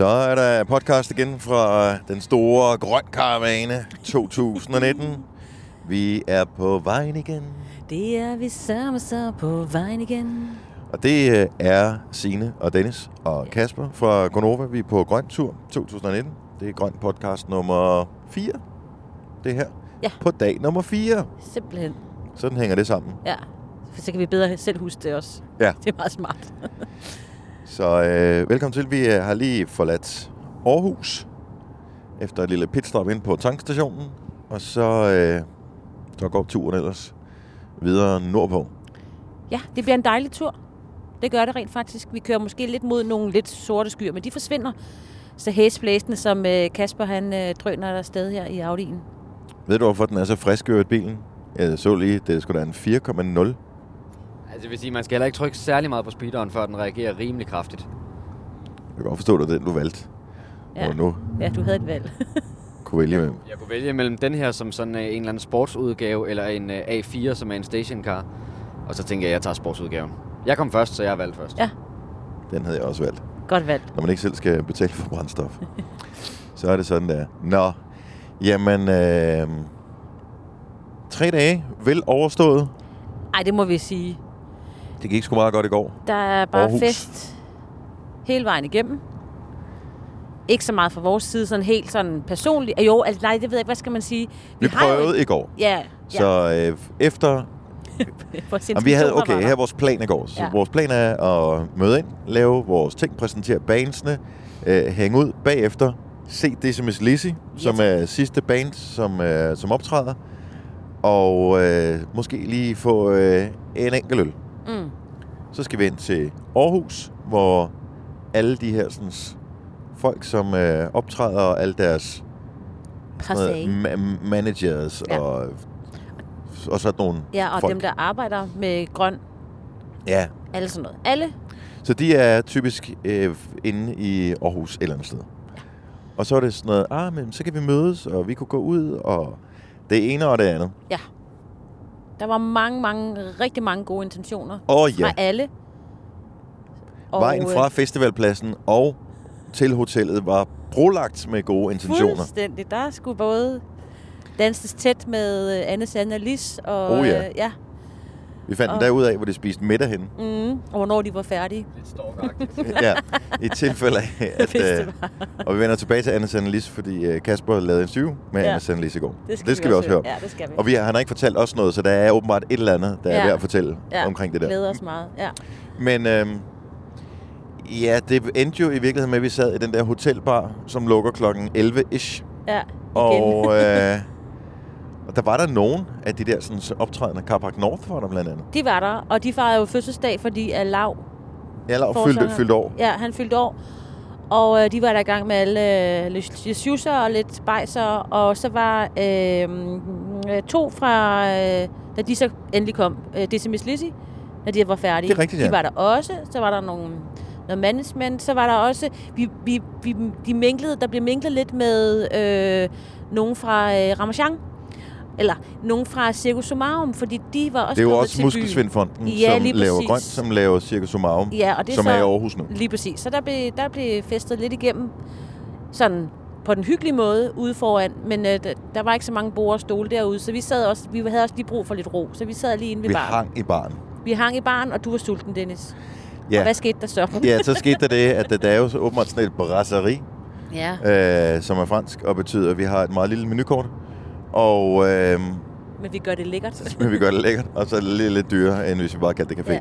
Så er der podcast igen fra den store grøn karavane 2019. Vi er på vejen igen. Det er vi sammen så på vejen igen. Og det øh, er Sine og Dennis og Kasper fra Gonova. Vi er på Grøn Tur 2019. Det er Grøn podcast nummer 4. Det her. Ja. På dag nummer 4. Simpelthen. Sådan hænger det sammen. Ja. For så kan vi bedre selv huske det også. Ja. Det er meget smart. Så øh, velkommen til. Vi øh, har lige forladt Aarhus efter et lille pitstop ind på tankstationen. Og så, øh, så går turen ellers videre nordpå. Ja, det bliver en dejlig tur. Det gør det rent faktisk. Vi kører måske lidt mod nogle lidt sorte skyer, men de forsvinder. Så hæsblæsende, som øh, Kasper han øh, drøner der sted her i Audi'en. Ved du, hvorfor den er så frisk i bilen? Jeg så lige, det er sgu da en 4,0. Altså, det vil sige, man skal heller ikke trykke særlig meget på speederen, før den reagerer rimelig kraftigt. Jeg kan godt forstå, at det er den, du valgte. Ja. Og nu ja, du havde et valg. kunne vælge med. Jeg kunne vælge mellem den her som sådan øh, en eller anden sportsudgave, eller en øh, A4, som er en stationcar. Og så tænker jeg, at jeg tager sportsudgaven. Jeg kom først, så jeg har valgt først. Ja. Den havde jeg også valgt. Godt valg. Når man ikke selv skal betale for brændstof. så er det sådan der. Nå, jamen... Øh, tre dage vel overstået. Ej, det må vi sige. Det gik sgu meget godt i går. Der er bare Aarhus. fest hele vejen igennem. Ikke så meget fra vores side, sådan helt sådan personligt. Jo, altså, nej, det ved jeg ikke, hvad skal man sige? Vi, jo- prøvede i går. Ja, ja. Så øh, efter... Jamen, vi havde, okay, her er vores plan i går. Så Ja. vores plan er at møde ind, lave vores ting, præsentere bandsene, øh, hænge ud bagefter, se Decimus Lizzy, som er sidste band, som, øh, som optræder, og øh, måske lige få øh, en enkelt øl. Mm. Så skal vi ind til Aarhus, hvor alle de her sådan, folk, som øh, optræder, og alle deres Passé. ma- managers Ja. og, og sådan nogle Ja, og folk. dem, der arbejder med grøn, Ja, alle sådan noget. Alle. Så de er typisk øh, inde i Aarhus eller andet sted. Og så er det sådan noget, ah, men så kan vi mødes, og vi kunne gå ud, og det ene og det andet. Der var mange, mange, rigtig mange gode intentioner Og fra ja, alle. Og, vejen øh, fra festivalpladsen og til hotellet var brolagt med gode intentioner. Fuldstændig. Der skulle både danses tæt med øh, Anne Sanne og Lis. Og, Oh ja. øh, ja. Vi fandt den Og- derud af, hvor de spiste middag henne. Mm, og hvornår de var færdige. Lidt stalkagtigt. ja, i tilfælde af, at... Hvis det Øh, og vi vender tilbage til Anne Sandelis, fordi øh, Kasper lavede en syv med Ja. Anne Sandelis i går. Det skal, det skal vi også høre. Ja, det skal vi. Og vi, han har ikke fortalt os noget, så der er åbenbart et eller andet, der er Ja. værd at fortælle ja. omkring det der. glæder os meget. Ja. Men øhm, ja, det endte jo i virkeligheden med, at vi sad i den der hotelbar, som lukker klokken 11-ish. ja, igen. Og, øh, og der var der nogen af de der sådan, optrædende, Carpark North var der blandt andet. De var der, og de fejrede jo fødselsdag, fordi at Lav, Jeg lavede fyldte, fyldte år. ja, han fyldte år. Og øh, de var der i gang med alle øh, lidt og lidt bajser. Og så var øh, øh, to fra, øh, da de så endelig kom, øh, Decimus Lizzy, da de var færdige. Det er rigtigt, ja. De var der også. Så var der nogle, noget management. Så var der også, vi, vi, vi, de minglede, der blev minklet lidt med øh, nogen fra øh, Ramachan. Eller nogen fra Circus Sumarum, fordi de var også Det er jo også. Muskelsvindfonden, Ja, som laver præcis. grønt, som laver Circus Sumarum, Ja, og det som så, er i Aarhus nu. Lige præcis. Så der blev, der blev festet lidt igennem, sådan på den hyggelige måde ude foran, men øh, der, var ikke så mange borde og stole derude, så vi sad også, vi havde også lige brug for lidt ro, så vi sad lige inde ved Vi baren. hang i baren. Vi hang i baren, og du var sulten, Dennis. Og Ja. hvad skete der så? ja, så skete der det, at der er jo så åbenbart sådan et brasserie, ja, øh, som er fransk, og betyder, at vi har et meget lille menukort. Og øh, men vi gør det lækkert. men vi gør det lækkert, og så er det lidt, lidt dyrere, end hvis vi bare kaldte det café. Ja.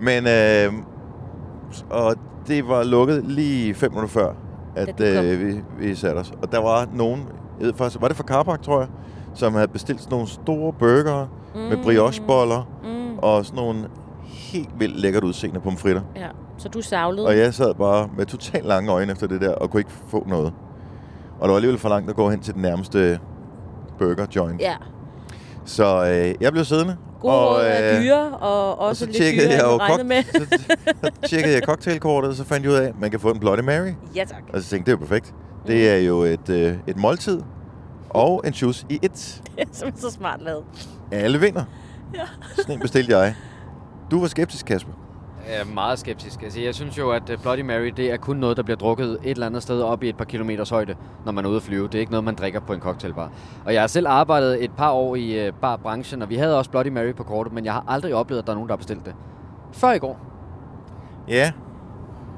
Men, øh, og det var lukket lige fem minutter før, at øh, vi, vi satte os. Og der var nogen, jeg ved faktisk, var det fra Carpark, tror jeg, som havde bestilt sådan nogle store burger mm. med briocheboller Mm, og sådan nogle helt vildt lækkert udseende pomfritter. ja. Så du savlede. Og jeg sad bare med totalt lange øjne efter det der, og kunne ikke få noget. Og det var alligevel for langt at gå hen til den nærmeste burger joint. Ja, Så øh, jeg blev siddende. gode og, øh, dyre, og og også så lidt dyre, jeg jo regnede med. kok- så, så tjekkede jeg cocktailkortet, og så fandt jeg ud af, at man kan få en Bloody Mary. ja, tak. Og så tænkte jeg, det er jo perfekt. Det er jo et, øh, et måltid og en juice i et. Det er simpelthen så smart lavet. Alle vinder. Ja. Sådan en bestilte jeg. Du var skeptisk, Kasper. Jeg er meget skeptisk. Altså, jeg synes jo, at øh, Bloody Mary, det er kun noget, der bliver drukket et eller andet sted op i et par kilometers højde, når man er ude at flyve. Det er ikke noget, man drikker på en cocktailbar. Og jeg har selv arbejdet et par år i uh, barbranchen, og vi havde også Bloody Mary på kortet, men jeg har aldrig oplevet, at der er nogen, der har bestilt det. Før i går. Ja.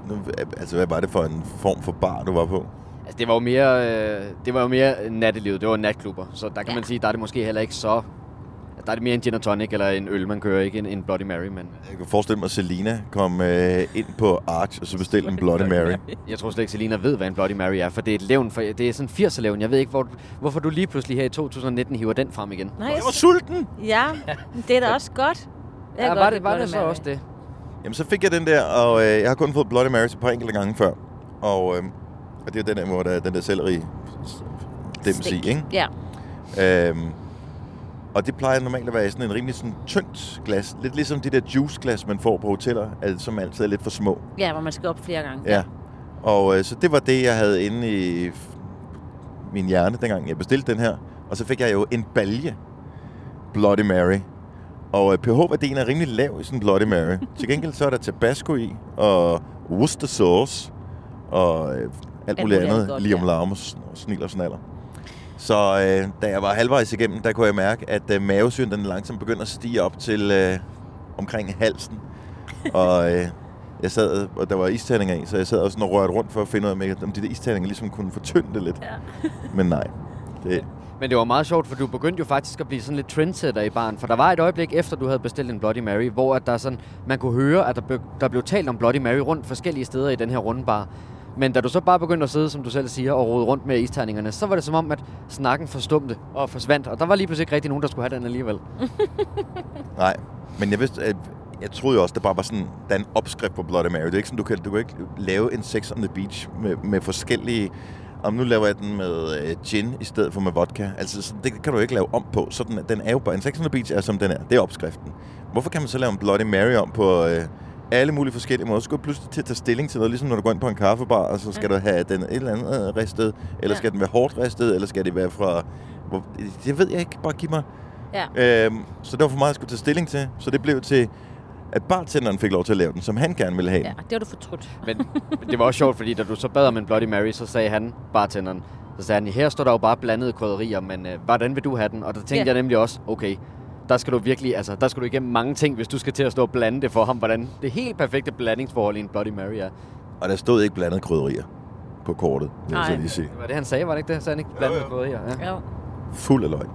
Nu, altså, hvad var det for en form for bar, du var på? Altså, det var jo mere, øh, det var jo mere nattelivet. Det var natklubber. Så der kan Ja. man sige, der er det måske heller ikke så... Der er det mere en gin og tonic eller en øl, man kører, ikke en, en Bloody Mary, men Jeg kan forestille mig, at Selina kom øh, ind på Arch, og så bestilte en Bloody Mary. jeg tror slet ikke, Selina ved, hvad en Bloody Mary er, for det er et levn, for det er sådan 80'er levn. Jeg ved ikke, hvor, hvorfor du lige pludselig her i 2019 hiver den frem igen. Nej, Jeg var sulten! ja, det er da også godt. Jeg Ja, godt var det, var det så Mary. også det? Jamen, så fik jeg den der, og øh, jeg har kun fået Bloody Mary et par enkelte gange før. Og, øh, og det er den der, hvor der er den der selleri i, Stik. ikke? Ja. Øhm, og det plejer normalt at være sådan en rimelig sådan tyndt glas. Lidt ligesom de der juiceglas, man får på hoteller, altså, som altid er lidt for små. ja, hvor man skal op flere gange. Ja. Og øh, så det var det, jeg havde inde i min hjerne, dengang jeg bestilte den her. Og så fik jeg jo en balje Bloody Mary. Og øh, pH-værdien er rimelig lav i sådan en Bloody Mary. Til gengæld så er der tabasco i, og Worcester sauce, og øh, alt muligt andet, om ja. larm og sn- og snil og snaller. Så øh, da jeg var halvvejs igennem, der kunne jeg mærke, at øh, mavesyren den langsomt begynder at stige op til øh, omkring halsen. og øh, jeg sad, og der var isterninger i, så jeg sad også og rørte rundt for at finde ud af, om de der isterninger ligesom kunne fortynde det lidt. Ja. Men nej. Det, Men det var meget sjovt, for du begyndte jo faktisk at blive sådan lidt trendsetter i baren. For der var et øjeblik efter, du havde bestilt en Bloody Mary, hvor at der sådan, man kunne høre, at der, be, der blev talt om Bloody Mary rundt forskellige steder i den her runde bar. Men da du så bare begyndte at sidde, som du selv siger, og rode rundt med isterningerne, så var det som om, at snakken forstumte og forsvandt. Og der var lige pludselig ikke rigtig nogen, der skulle have den alligevel. nej. Men jeg vidste, at jeg troede jo også, det bare var sådan, der er en opskrift på Bloody Mary. Det er ikke sådan, du kan, du kan ikke lave en Sex on the Beach med, med forskellige... Om nu laver jeg den med øh, gin i stedet for med vodka. Altså, sådan, det kan du ikke lave om på. Så den, den er jo bare... En Sex on the Beach er, som den er. Det er opskriften. Hvorfor kan man så lave en Bloody Mary om på øh, alle mulige forskellige måder? Så skal du pludselig til at tage stilling til noget, ligesom når du går ind på en kaffebar, og så skal Ja. du have den et eller andet øh, ristet, eller Ja. skal den være hårdt ristet, eller skal det være fra... Hvor, det ved jeg ikke. Bare giv mig... Ja. Øhm, så det var for meget, jeg skulle tage stilling til. Så det blev til, at bartenderen fik lov til at lave den, som han gerne ville have ja, den. det var du fortrudt. Men det var også sjovt, fordi da du så bad om en Bloody Mary, så sagde han, bartenderen, så sagde han, her står der jo bare blandede krydderier, men øh, hvordan vil du have den? Og der tænkte Ja. jeg nemlig også, okay, der skal du virkelig, altså, der skal du igennem mange ting, hvis du skal til at stå og blande det for ham, hvordan det helt perfekte blandingsforhold i en Bloody Mary er. Og der stod ikke blandet krydderier på kortet, vil jeg så lige sige. Det var det, han sagde, var det ikke det? Så han ikke blandede krydderier? Ja. Jo. Fuld af løgn.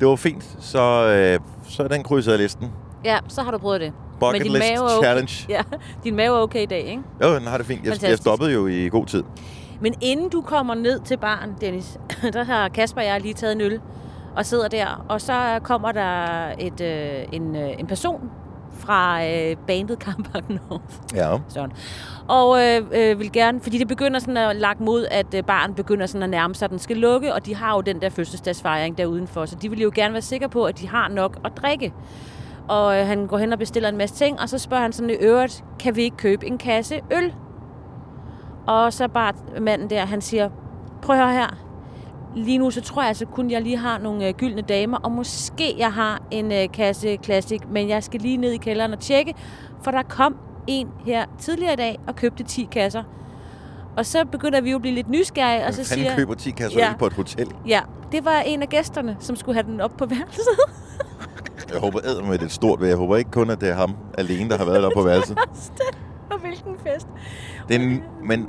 Det var fint, så, øh, så er den krydset af listen. Ja, så har du prøvet det. Bucket din list mave okay. challenge. Ja, din mave er okay i dag, ikke? Jo, den har det fint. Jeg, jeg stoppede jo i god tid. Men inden du kommer ned til baren, Dennis, der har Kasper og jeg lige taget en øl og sidder der. Og så kommer der et, øh, en, øh, en person fra øh, bandet Carpark North. Ja. Sådan. Og øh, øh, vil gerne, fordi det begynder sådan at lagt mod, at øh, baren begynder sådan at nærme sig, at den skal lukke, og de har jo den der fødselsdagsfejring der udenfor, så de vil jo gerne være sikre på, at de har nok at drikke. Og øh, han går hen og bestiller en masse ting, og så spørger han sådan i øvrigt, kan vi ikke købe en kasse øl? Og så bare manden der, han siger, prøv at høre her, lige nu så tror jeg altså kun, jeg lige har nogle øh, gyldne damer, og måske jeg har en øh, kasse Classic, men jeg skal lige ned i kælderen og tjekke, for der kom en her tidligere i dag og købte 10 kasser. Og så begynder vi jo at blive lidt nysgerrige, og så siger køber 10 kasser Ja. på et hotel? ja, det var en af gæsterne, som skulle have den op på værelset. Jeg håber æder med det et stort ved. Jeg håber ikke kun, at det er ham alene, der har været der på værelset. og hvilken fest. Det er en, men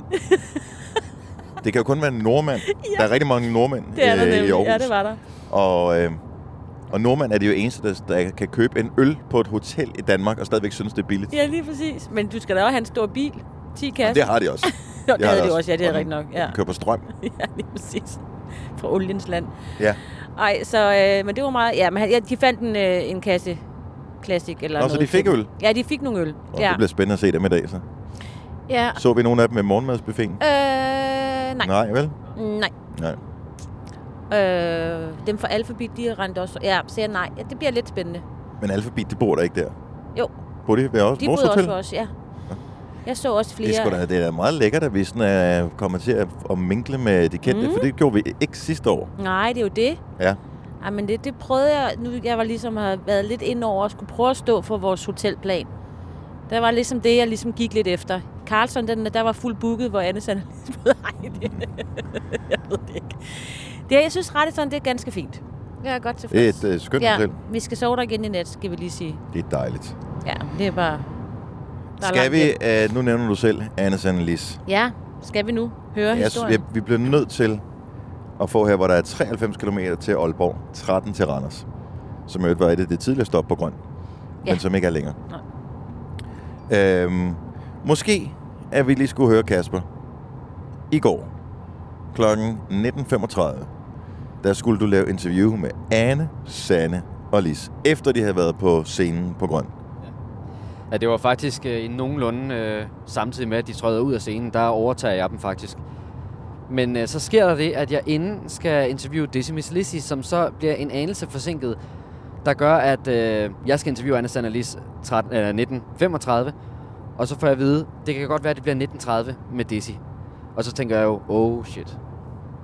det kan jo kun være en nordmand. Ja. Der er rigtig mange nordmænd Det er der øh, i. Aarhus. Ja, det var der. Og, øh, og nordmand er det jo eneste, der, der kan købe en øl på et hotel i Danmark, og stadigvæk synes, det er billigt. Ja, lige præcis. Men du skal da også have en stor bil. 10 Og kasser. det har de også. Jo, det har havde de også. Ja, det er rigtigt nok. Ja. På strøm. ja, lige præcis. Fra oliens land. Ja. Ej, så, øh, men det var meget... Ja, men han- ja, de fandt en, øh, en kasse Classic eller Nå, så noget de fik øl? Ja, de fik nogle øl. Og ja. det bliver spændende at se dem i dag, så. ja. Så vi nogle af dem med morgenmadsbuffeten? Øh, nej. Nej, vel? Nej. Nej. Øh, dem fra Alphabet, de rendte også... Ja, så jeg nej. Ja, det bliver lidt spændende. Men Alphabet, de bor der ikke der. Jo, Bor de ved også de boede også os, ja. Jeg så også flere... Det er, sgu da, det er meget lækkert, at vi sådan, er, kommer til at, at minkle med de kendte, Mm. for det gjorde vi ikke sidste år. Nej, det er jo det. Ja. Ej, men det, det prøvede jeg... Nu jeg var ligesom har været lidt ind over og skulle prøve at stå for vores hotelplan. Der var ligesom det, jeg ligesom gik lidt efter. Carlson, den, der var fuld booket, hvor Anne Sander ligesom... Nej, det, jeg ved det ikke. Det, jeg synes, Radisson, det er ganske fint. Jeg er godt Det er tilfreds. et uh, skønt ja, hotel. vi skal sove der igen i nat, skal vi lige sige. Det er dejligt. Ja, det er bare... der er Skal langt vi, uh, nu nævner du selv, Anne Sandelis. Ja, skal vi nu høre Jeg, historien? vi, vi bliver nødt til at få her, hvor der er 93 km til Aalborg, 13 til Randers. Som jo var et af det tidligere stop på grøn, ja. Men som ikke er længere. Øhm, måske at vi lige skulle høre Kasper. I går kl. 19.35, der skulle du lave interview med Anne, Sanne og Lis, efter de havde været på scenen på grøn. Ja, det var faktisk øh, i nogenlunde øh, samtidig med, at de trådte ud af scenen. Der overtager jeg dem faktisk. Men øh, så sker der det, at jeg inden skal interviewe Decimus Lissi, som så bliver en anelse forsinket, der gør, at øh, jeg skal interviewe Anna Sandalis 13, øh, 1935. Og så får jeg at vide, det kan godt være, at det bliver 1930 med Dizzy. Og så tænker jeg jo, oh shit.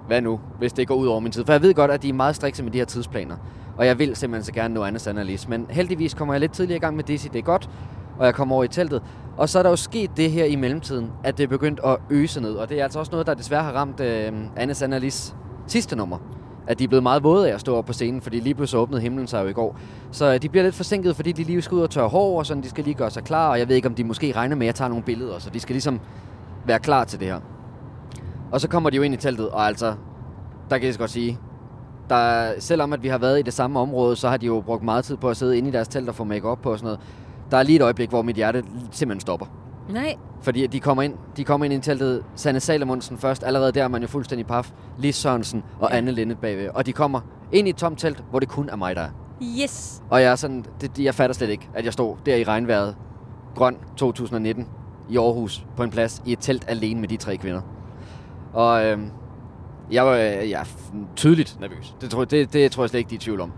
Hvad nu, hvis det går ud over min tid? For jeg ved godt, at de er meget strikse med de her tidsplaner. Og jeg vil simpelthen så gerne nå Anna Sandalis. Men heldigvis kommer jeg lidt tidligere i gang med Dizzy. Det er godt og jeg kommer over i teltet. Og så er der jo sket det her i mellemtiden, at det er begyndt at øse ned. Og det er altså også noget, der desværre har ramt øh, Anne Sandalis sidste nummer. At de er blevet meget våde af at stå op på scenen, fordi lige pludselig åbnede himlen sig jo i går. Så øh, de bliver lidt forsinket, fordi de lige skal ud og tørre hår, og sådan, de skal lige gøre sig klar. Og jeg ved ikke, om de måske regner med, at jeg tager nogle billeder, så de skal ligesom være klar til det her. Og så kommer de jo ind i teltet, og altså, der kan jeg så godt sige, der, selvom at vi har været i det samme område, så har de jo brugt meget tid på at sidde inde i deres telt og få make på og sådan noget. Der er lige et øjeblik, hvor mit hjerte simpelthen stopper. Nej, Fordi de kommer ind, de kommer ind i teltet. Sanne Salomonsen først. Allerede der er man jo fuldstændig paf. Lis Sørensen og Anne Linde bagved. Og de kommer ind i et tomt telt, hvor det kun er mig, der er. yes. Og jeg er sådan, det, jeg fatter slet ikke, at jeg står der i regnvejret. Grøn 2019 i Aarhus på en plads i et telt alene med de tre kvinder. Og øhm, jeg var øh, jeg er tydeligt nervøs. Det tror, det, det tror jeg slet ikke, de er i tvivl om.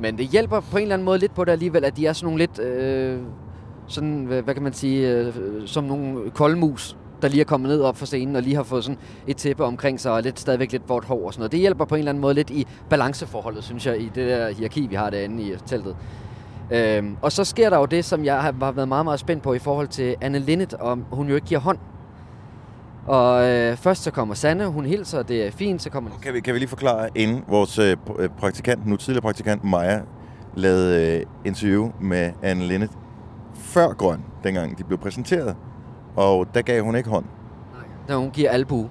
Men det hjælper på en eller anden måde lidt på det alligevel, at de er sådan nogle lidt, øh, sådan, hvad, hvad kan man sige, øh, som nogle koldmus, der lige er kommet ned op for scenen og lige har fået sådan et tæppe omkring sig og lidt, stadigvæk lidt vort hår og sådan noget. Det hjælper på en eller anden måde lidt i balanceforholdet, synes jeg, i det der hierarki, vi har derinde i teltet. Øhm, og så sker der jo det, som jeg har været meget, meget spændt på i forhold til Anne Linnet, om hun jo ikke giver hånd. Og øh, først så kommer Sanne, hun hilser, det er fint, så kommer... Kan vi, kan vi lige forklare, inden vores øh, øh, praktikant, nu tidligere praktikant Maja, lavede øh, interview med Anne Linnet før Grøn, dengang de blev præsenteret. Og der gav hun ikke hånd. Nej, hun giver albu.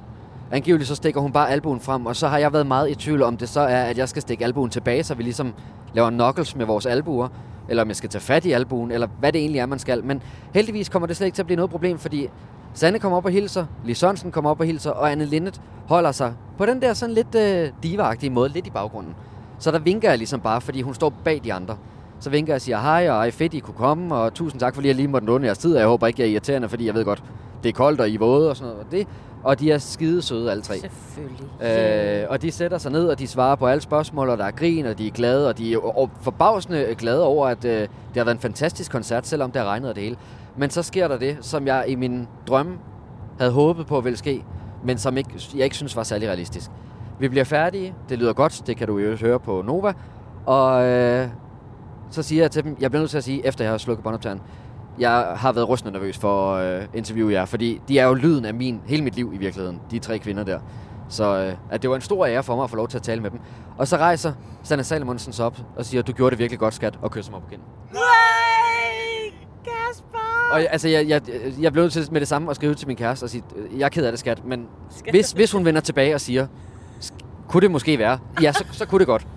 Angiveligt så stikker hun bare albuen frem, og så har jeg været meget i tvivl om det så er, at jeg skal stikke albuen tilbage, så vi ligesom laver knuckles med vores albuer, eller om jeg skal tage fat i albuen, eller hvad det egentlig er, man skal. Men heldigvis kommer det slet ikke til at blive noget problem, fordi Sanne kommer op og hilser, Lis Sørensen kommer op og hilser, og Anne Lindet holder sig på den der sådan lidt øh, diva måde, lidt i baggrunden. Så der vinker jeg ligesom bare, fordi hun står bag de andre. Så vinker jeg og siger hej, og ej fedt, I kunne komme, og tusind tak, fordi jeg lige måtte låne jeres tid, og jeg håber ikke, jeg er irriterende, fordi jeg ved godt, det er koldt, og I er våde og sådan noget. Og, det, og de er skide søde alle tre. Selvfølgelig. Øh, og de sætter sig ned, og de svarer på alle spørgsmål, og der er grin, og de er glade, og de er og forbavsende glade over, at øh, det har været en fantastisk koncert, selvom det har regnet det hele. Men så sker der det, som jeg i min drømme havde håbet på ville ske, men som ikke, jeg ikke synes var særlig realistisk. Vi bliver færdige, det lyder godt, det kan du jo høre på Nova, og øh, så siger jeg til dem, jeg bliver nødt til at sige, efter jeg har slukket båndoptageren, jeg har været rystende nervøs for at øh, interviewe jer, fordi de er jo lyden af min, hele mit liv i virkeligheden, de tre kvinder der. Så øh, at det var en stor ære for mig at få lov til at tale med dem. Og så rejser Sanna Salomonsen sig op og siger, du gjorde det virkelig godt, skat, og kysser mig på kinden. Nej, Kasper! Og jeg- altså, jeg, jeg, jeg blev nødt til med det samme at skrive til min kæreste og sige, jeg er ked af det, skat, men hvis, hvis hun vender tilbage og siger, "Sk- kunne det måske være? Ja, så, så kunne det godt.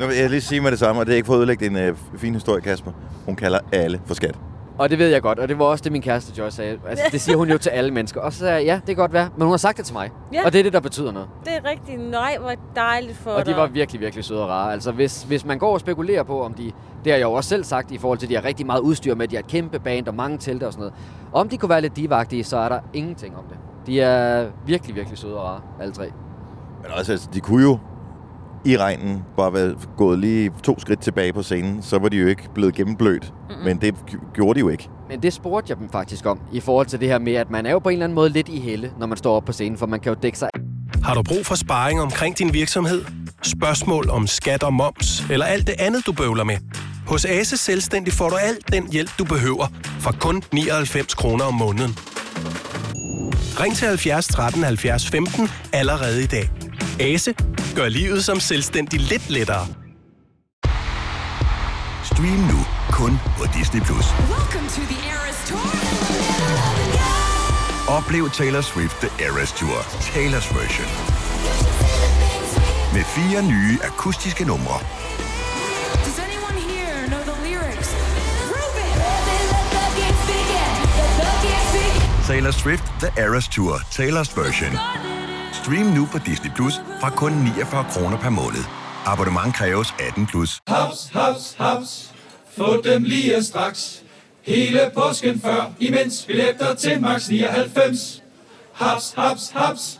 Nu vil jeg lige sige med det samme, og det er ikke for at ødelægge din øh, fin historie, Kasper. Hun kalder alle for skat. Og det ved jeg godt, og det var også det, min kæreste Joyce sagde. Altså, det siger hun jo til alle mennesker. Og så sagde jeg, ja, det kan godt være, men hun har sagt det til mig. Ja. Og det er det, der betyder noget. Det er rigtigt. Nej, hvor dejligt for Og de dig. var virkelig, virkelig søde og rare. Altså, hvis, hvis man går og spekulerer på, om de... Det har jeg jo også selv sagt i forhold til, at de har rigtig meget udstyr med, at de har et kæmpe band og mange telte og sådan noget. Om de kunne være lidt divagtige, så er der ingenting om det. De er virkelig, virkelig søde og rare, alle tre. Men også, altså, de kunne jo i regnen bare være gået lige to skridt tilbage på scenen, så var de jo ikke blevet gennemblødt. Mm-hmm. Men det gjorde de jo ikke. Men det spurgte jeg dem faktisk om, i forhold til det her med, at man er jo på en eller anden måde lidt i helle, når man står op på scenen, for man kan jo dække sig Har du brug for sparring omkring din virksomhed? Spørgsmål om skat og moms, eller alt det andet, du bøvler med? Hos Ase Selvstændig får du alt den hjælp, du behøver, for kun 99 kroner om måneden. Ring til 70 13 70 15 allerede i dag. Ase gør livet som selvstændig lidt lettere. Stream nu kun på Disney+. Plus. Oplev Taylor Swift The Eras Tour, Taylor's version. Med fire nye akustiske numre. Taylor Swift The Eras Tour, Taylor's version. Stream nu på Disney Plus fra kun 49 kroner per måned. Abonnement kræves 18 plus. Haps, haps, haps. Få dem lige straks. Hele påsken før, imens billetter til max 99. Haps, haps, haps.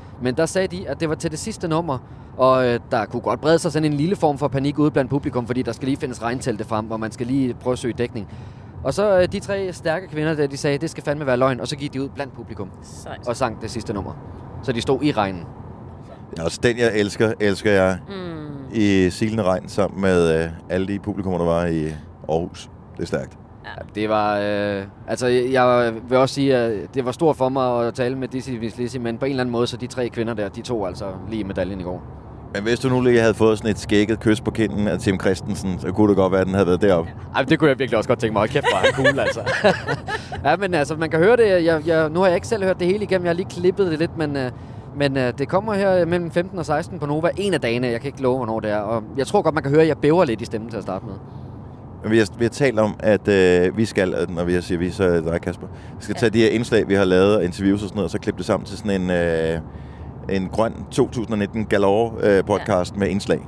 Men der sagde de, at det var til det sidste nummer, og øh, der kunne godt brede sig sådan en lille form for panik ude blandt publikum, fordi der skal lige findes regntelte frem, og man skal lige prøve at søge dækning. Og så øh, de tre stærke kvinder, der de sagde, det skal fandme være løgn, og så gik de ud blandt publikum Sejt. og sang det sidste nummer. Så de stod i regnen. Ja, også den, jeg elsker, elsker jeg Mm. i Silende Regn sammen med øh, alle de publikummer, der var i Aarhus. Det er stærkt. Ja, det var... Øh, altså, jeg vil også sige, at det var stort for mig at tale med Dizzy Vislissi, men på en eller anden måde, så de tre kvinder der, de tog altså lige medaljen i går. Men hvis du nu lige havde fået sådan et skægget kys på kinden af Tim Christensen, så kunne det godt være, at den havde været deroppe. Ej, det kunne jeg virkelig også godt tænke mig. Hold kæft, hvor er cool, altså. ja, men altså, man kan høre det. Jeg, jeg, nu har jeg ikke selv hørt det hele igennem. Jeg har lige klippet det lidt, men, øh, men øh, det kommer her mellem 15 og 16 på Nova. En af dagene. Jeg kan ikke love, hvornår det er. Og jeg tror godt, man kan høre, at jeg bæver lidt i stemmen til at starte med. Men vi har, vi har talt om, at øh, vi skal, øh, når vi siger vi, så er det dig, Kasper, vi skal tage de her indslag, vi har lavet, og interviews og sådan noget, og så klippe det sammen til sådan en, øh, en grøn 2019 Galore øh, podcast ja. med indslag.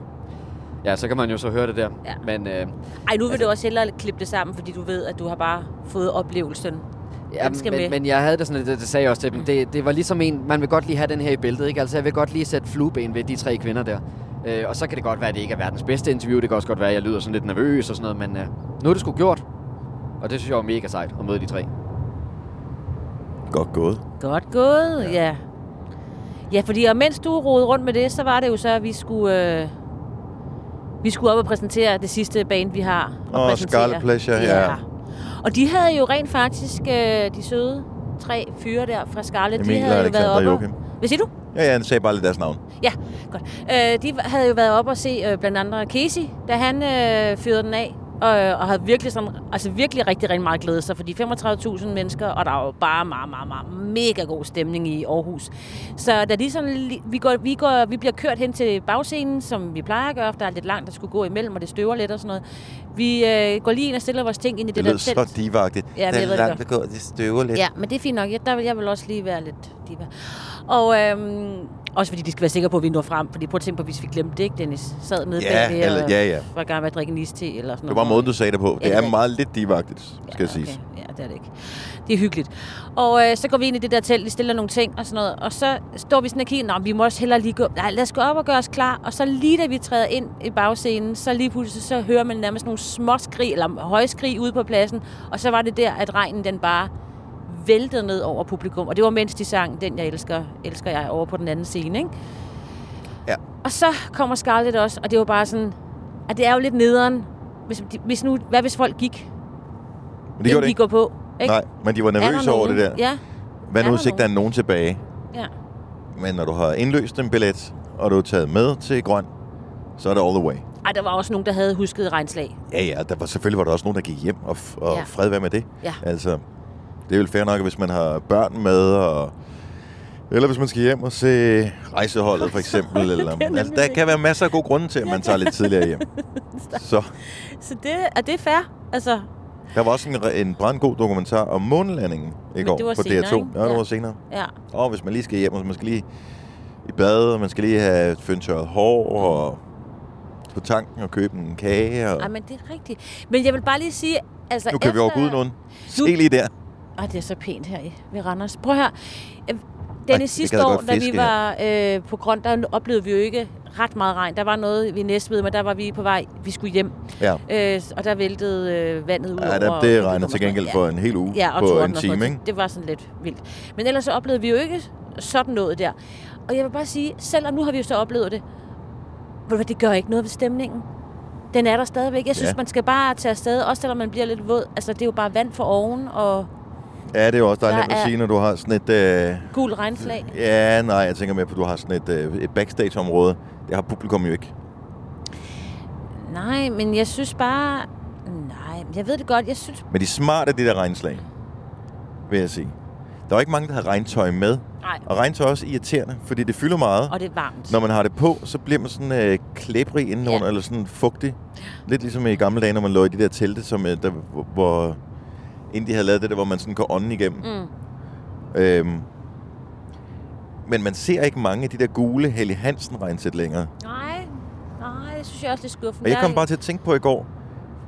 Ja, så kan man jo så høre det der. Ja. Men øh, Ej, nu vil du også hellere klippe det sammen, fordi du ved, at du har bare fået oplevelsen. Ja, skal med. men, men jeg havde det sådan, det, det sagde jeg også til dem, det, det var ligesom en, man vil godt lige have den her i bæltet, ikke? Altså jeg vil godt lige sætte flueben ved de tre kvinder der. Øh, og så kan det godt være, at det ikke er verdens bedste interview, det kan også godt være, at jeg lyder sådan lidt nervøs og sådan noget, men øh, nu er det sgu gjort. Og det synes jeg var mega sejt at møde de tre. Godt gået. Godt gået, ja. ja. Ja, fordi og mens du rodede rundt med det, så var det jo så, at vi skulle, øh, vi skulle op og præsentere det sidste band, vi har. at Åh, præsentere. Scarlet Pleasure, ja. Og de havde jo rent faktisk, øh, de søde tre fyre der fra Scarlet, Emil, de havde jo været og oppe. Joachim. Hvad siger du? Ja, ja, han sagde bare lidt deres navn. Ja, godt. Øh, de havde jo været op og se øh, blandt andre Casey, da han øh, fyrede den af. Og, og havde virkelig, sådan, altså virkelig rigtig, rigtig meget glædet sig, fordi 35.000 mennesker, og der er jo bare meget, meget, meget mega god stemning i Aarhus. Så da de sådan, vi, går, vi, går, vi bliver kørt hen til bagscenen, som vi plejer at gøre, for der er lidt langt, der skulle gå imellem, og det støver lidt og sådan noget. Vi øh, går lige ind og stiller vores ting ind i det, Det der lød så telt. divagtigt. Ja, det er det langt at gå, det støver lidt. Ja, men det er fint nok. Jeg, der, jeg vil også lige være lidt diva. Og øhm, også fordi de skal være sikre på, at vi når frem. Fordi prøv at tænke på, hvis vi glemte det, ikke, Dennis? Sad nede Ja, bagved eller- og ja, ja. var i gang med at drikke en iste eller sådan Det var noget. måden, du sagde det på. Ja, Det det er er- meget lidt divagtigt, skal jeg sige. Ja, det er det ikke. Det er hyggeligt. Og øh, så går vi ind i det der telt, vi stiller nogle ting og sådan noget. Og så står vi sådan og kigger, Nå, vi må også hellere lige gå... Nej, lad os gå op og gøre os klar. Og så lige da vi træder ind i bagscenen, så lige pludselig så hører man nærmest nogle små skrig, eller højskrig ude på pladsen. Og så var det der, at regnen den bare væltede ned over publikum. Og det var mens de sang Den jeg elsker, elsker jeg over på den anden scene, ikke? Ja. Og så kommer Scarlett også, og det var bare sådan, at det er jo lidt nederen. Hvis, hvis nu, hvad hvis folk gik, Men det gjorde det de ikke. går på? Ikke? Nej, men de var Er nervøse over det der. Ja, Hvad nu, hvis ikke der er nogen? tilbage? ja. Men når du har indløst en billet, og du er taget med til grøn, så er det all the way. Ej, der var også nogen, der havde husket regnslag. Ja, ja, der var, selvfølgelig var der også nogen, der gik hjem, og, og ja. fred være med det. Ja. Altså, det er vel fair nok, hvis man har børn med, og, eller hvis man skal hjem og se rejseholdet for eksempel. eller, altså, der kan være masser af gode grunde til, at man tager lidt tidligere hjem. Så Så det, er det fair? Altså, der var også en, en brandgod dokumentar om månelandingen i går på senere, DR2. ikke? Ja, det Ja. var senere. ja. Og hvis man lige skal hjem, og man skal lige i bad, og man skal lige have fyndtørret hår, og på tanken og købe en kage. Og... Ej, men det er rigtigt. Men jeg vil bare lige sige, altså Nu kan vi overgå ud nogen. Se lige der. Ej, det er så pænt her i ved Randers. Prøv her. Dennis, det sidste år, da vi var øh, på grund, der oplevede vi jo ikke ret meget regn. Der var noget ved Næstved, men der var vi på vej. Vi skulle hjem. Ja. Øh, og der væltede øh, vandet ud Ja, over. der, det regner og til gengæld for en hel uge Ja, og på en time, ikke? Det var sådan lidt vildt. Men ellers så oplevede vi jo ikke sådan noget der. Og jeg vil bare sige, selvom nu har vi jo så oplevet det, ved det gør ikke noget ved stemningen. Den er der stadigvæk. Jeg synes, Ja. man skal bare tage afsted, også selvom man bliver lidt våd. Altså, det er jo bare vand for oven og Ja, det er jo også dejligt at er- sige, når du har sådan et... Øh, gul regnflag. ja, nej, jeg tænker mere på, at du har sådan et, øh, et backstage-område. Det har publikum jo ikke. Nej, men jeg synes bare... Nej, jeg ved det godt. Jeg synes... Men de er smarte, de der regnslag, vil jeg sige. Der er jo ikke mange, der har regntøj med. Nej, Og regntøj er også irriterende, fordi det fylder meget. og det er varmt. Når man har det på, så bliver man sådan øh, klæbrig indenunder, Ja. eller sådan fugtig. Lidt ligesom i gamle dage, når man lå i de der telte, som, øh, der, hvor, inden de havde lavet det der, hvor man sådan går ånden igennem. Mm. Øhm, men man ser ikke mange af de der gule Helly Hansen regnsæt længere. Nej, nej, det synes jeg også er lidt skuffende. Og jeg kom bare til at tænke på i går,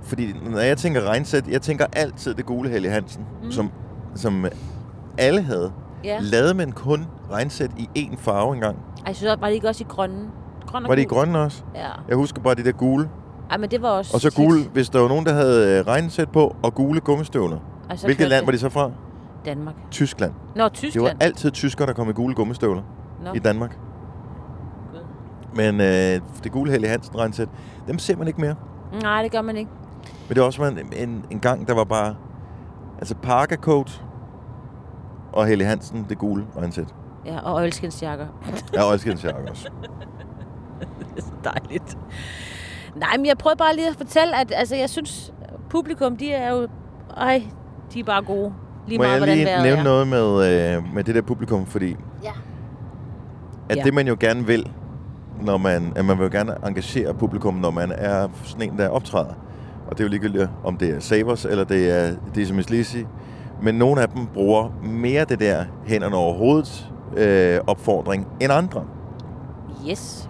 fordi når jeg tænker regnsæt, jeg tænker altid det gule Helly Hansen, mm. som, som alle havde. Ja. Lavede man kun regnsæt i én farve engang? Ej, jeg synes, også- var det ikke også i grønne? Grøn og Var det i grønne også? Ja. Jeg husker bare de der gule. Ej, men det var også Og så tit. gule, hvis der var nogen, der havde øh, regnsæt på, og gule gummistøvler. Og så Hvilket land det var de så fra? Danmark. Tyskland. Nå, Det Tyskland. var altid tyskere, der kom i gule gummistøvler Nå. i Danmark. Gud. Men øh, det gule Helly Hansen regnsæt, dem ser man ikke mere. Nej, det gør man ikke. Men det var også en, en, en gang, der var bare... Altså Parker Coat og Helly Hansen, det gule regnsæt. Ja, og oilskinsjakker. Ja, og Elskensjakke også. det er så dejligt. Nej, men jeg prøvede bare lige at fortælle, at altså, jeg synes, publikum, de er jo... Ej, de er bare gode. Lige Må meget, jeg lige nævne er. noget med, øh, med det der publikum, fordi Ja. at Ja. det man jo gerne vil, når man, at man vil jo gerne engagere publikum, når man er sådan en, der optræder. Og det er jo ligegyldigt, om det er Savers, eller det er Decimus Lisi. Men nogle af dem bruger mere det der hænderne over hovedet øh, opfordring end andre. Yes.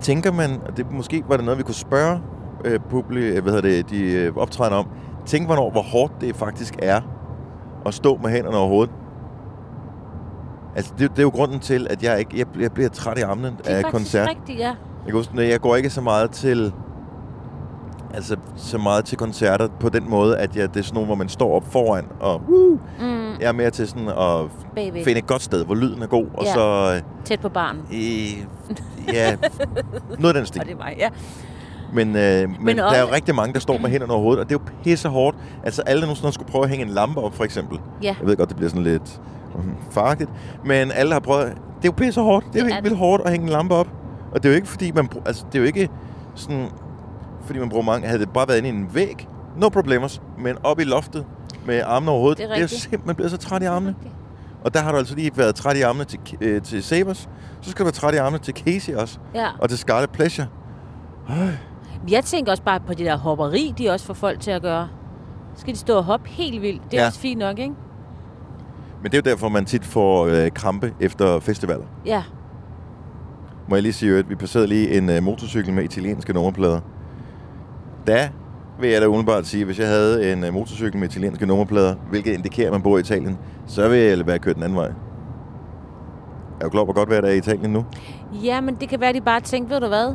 Tænker man, og det måske var det noget, vi kunne spørge øh, publi, hvad hedder det, de øh, optrædende om. Tænk hvornår, hvor hårdt det faktisk er at stå med hænderne over hovedet. Altså, det, det er jo grunden til, at jeg ikke jeg, jeg bliver træt i armene Det er af koncert. rigtigt, ja. Jeg, huske, jeg går ikke så meget til altså så meget til koncerter på den måde, at jeg, det er sådan nogle, hvor man står op foran, og uh, Mm, jeg er mere til sådan at bagved. finde et godt sted, hvor lyden er god, og Ja. så, øh, Tæt på barn. ja, noget af den stil. Og det er mig, ja. Men, øh, men, Men der også- er jo rigtig mange, der står med hænderne over hovedet, og det er jo pisse hårdt. Altså alle, der nogensinde skulle prøve at hænge en lampe op, for eksempel. Ja. Jeg ved godt, det bliver sådan lidt mm, farligt, men alle har prøvet... Det er jo pisse hårdt. Det er jo helt vildt hårdt at hænge en lampe op. Og det er jo ikke, fordi man... Altså, det er jo ikke sådan... Fordi man bruger mange... Havde det bare været inde i en væg, no problemers. Men op i loftet med armene over hovedet, Det er det er, simpelthen blevet så træt i armene. Og der har du altså lige været træt i armene til, øh, til Sabers. Så skal du være træt i armene til Casey også. Ja. Og til Scarlet Pleasure. Jeg tænker også bare på det der hopperi, de også får folk til at gøre. Så skal de stå og hoppe helt vildt. Det er Ja. også fint nok, ikke? Men det er jo derfor, man tit får øh, krampe efter festivaler. Ja. Må jeg lige sige, at vi passerede lige en øh, motorcykel med italienske nummerplader. Da vil jeg da umiddelbart sige, at hvis jeg havde en øh, motorcykel med italienske nummerplader, hvilket indikerer, at man bor i Italien, så vil jeg være kørt den anden vej. Er du klar på godt, hvad der er i Italien nu? Ja, men det kan være, de bare tænkte, ved du hvad?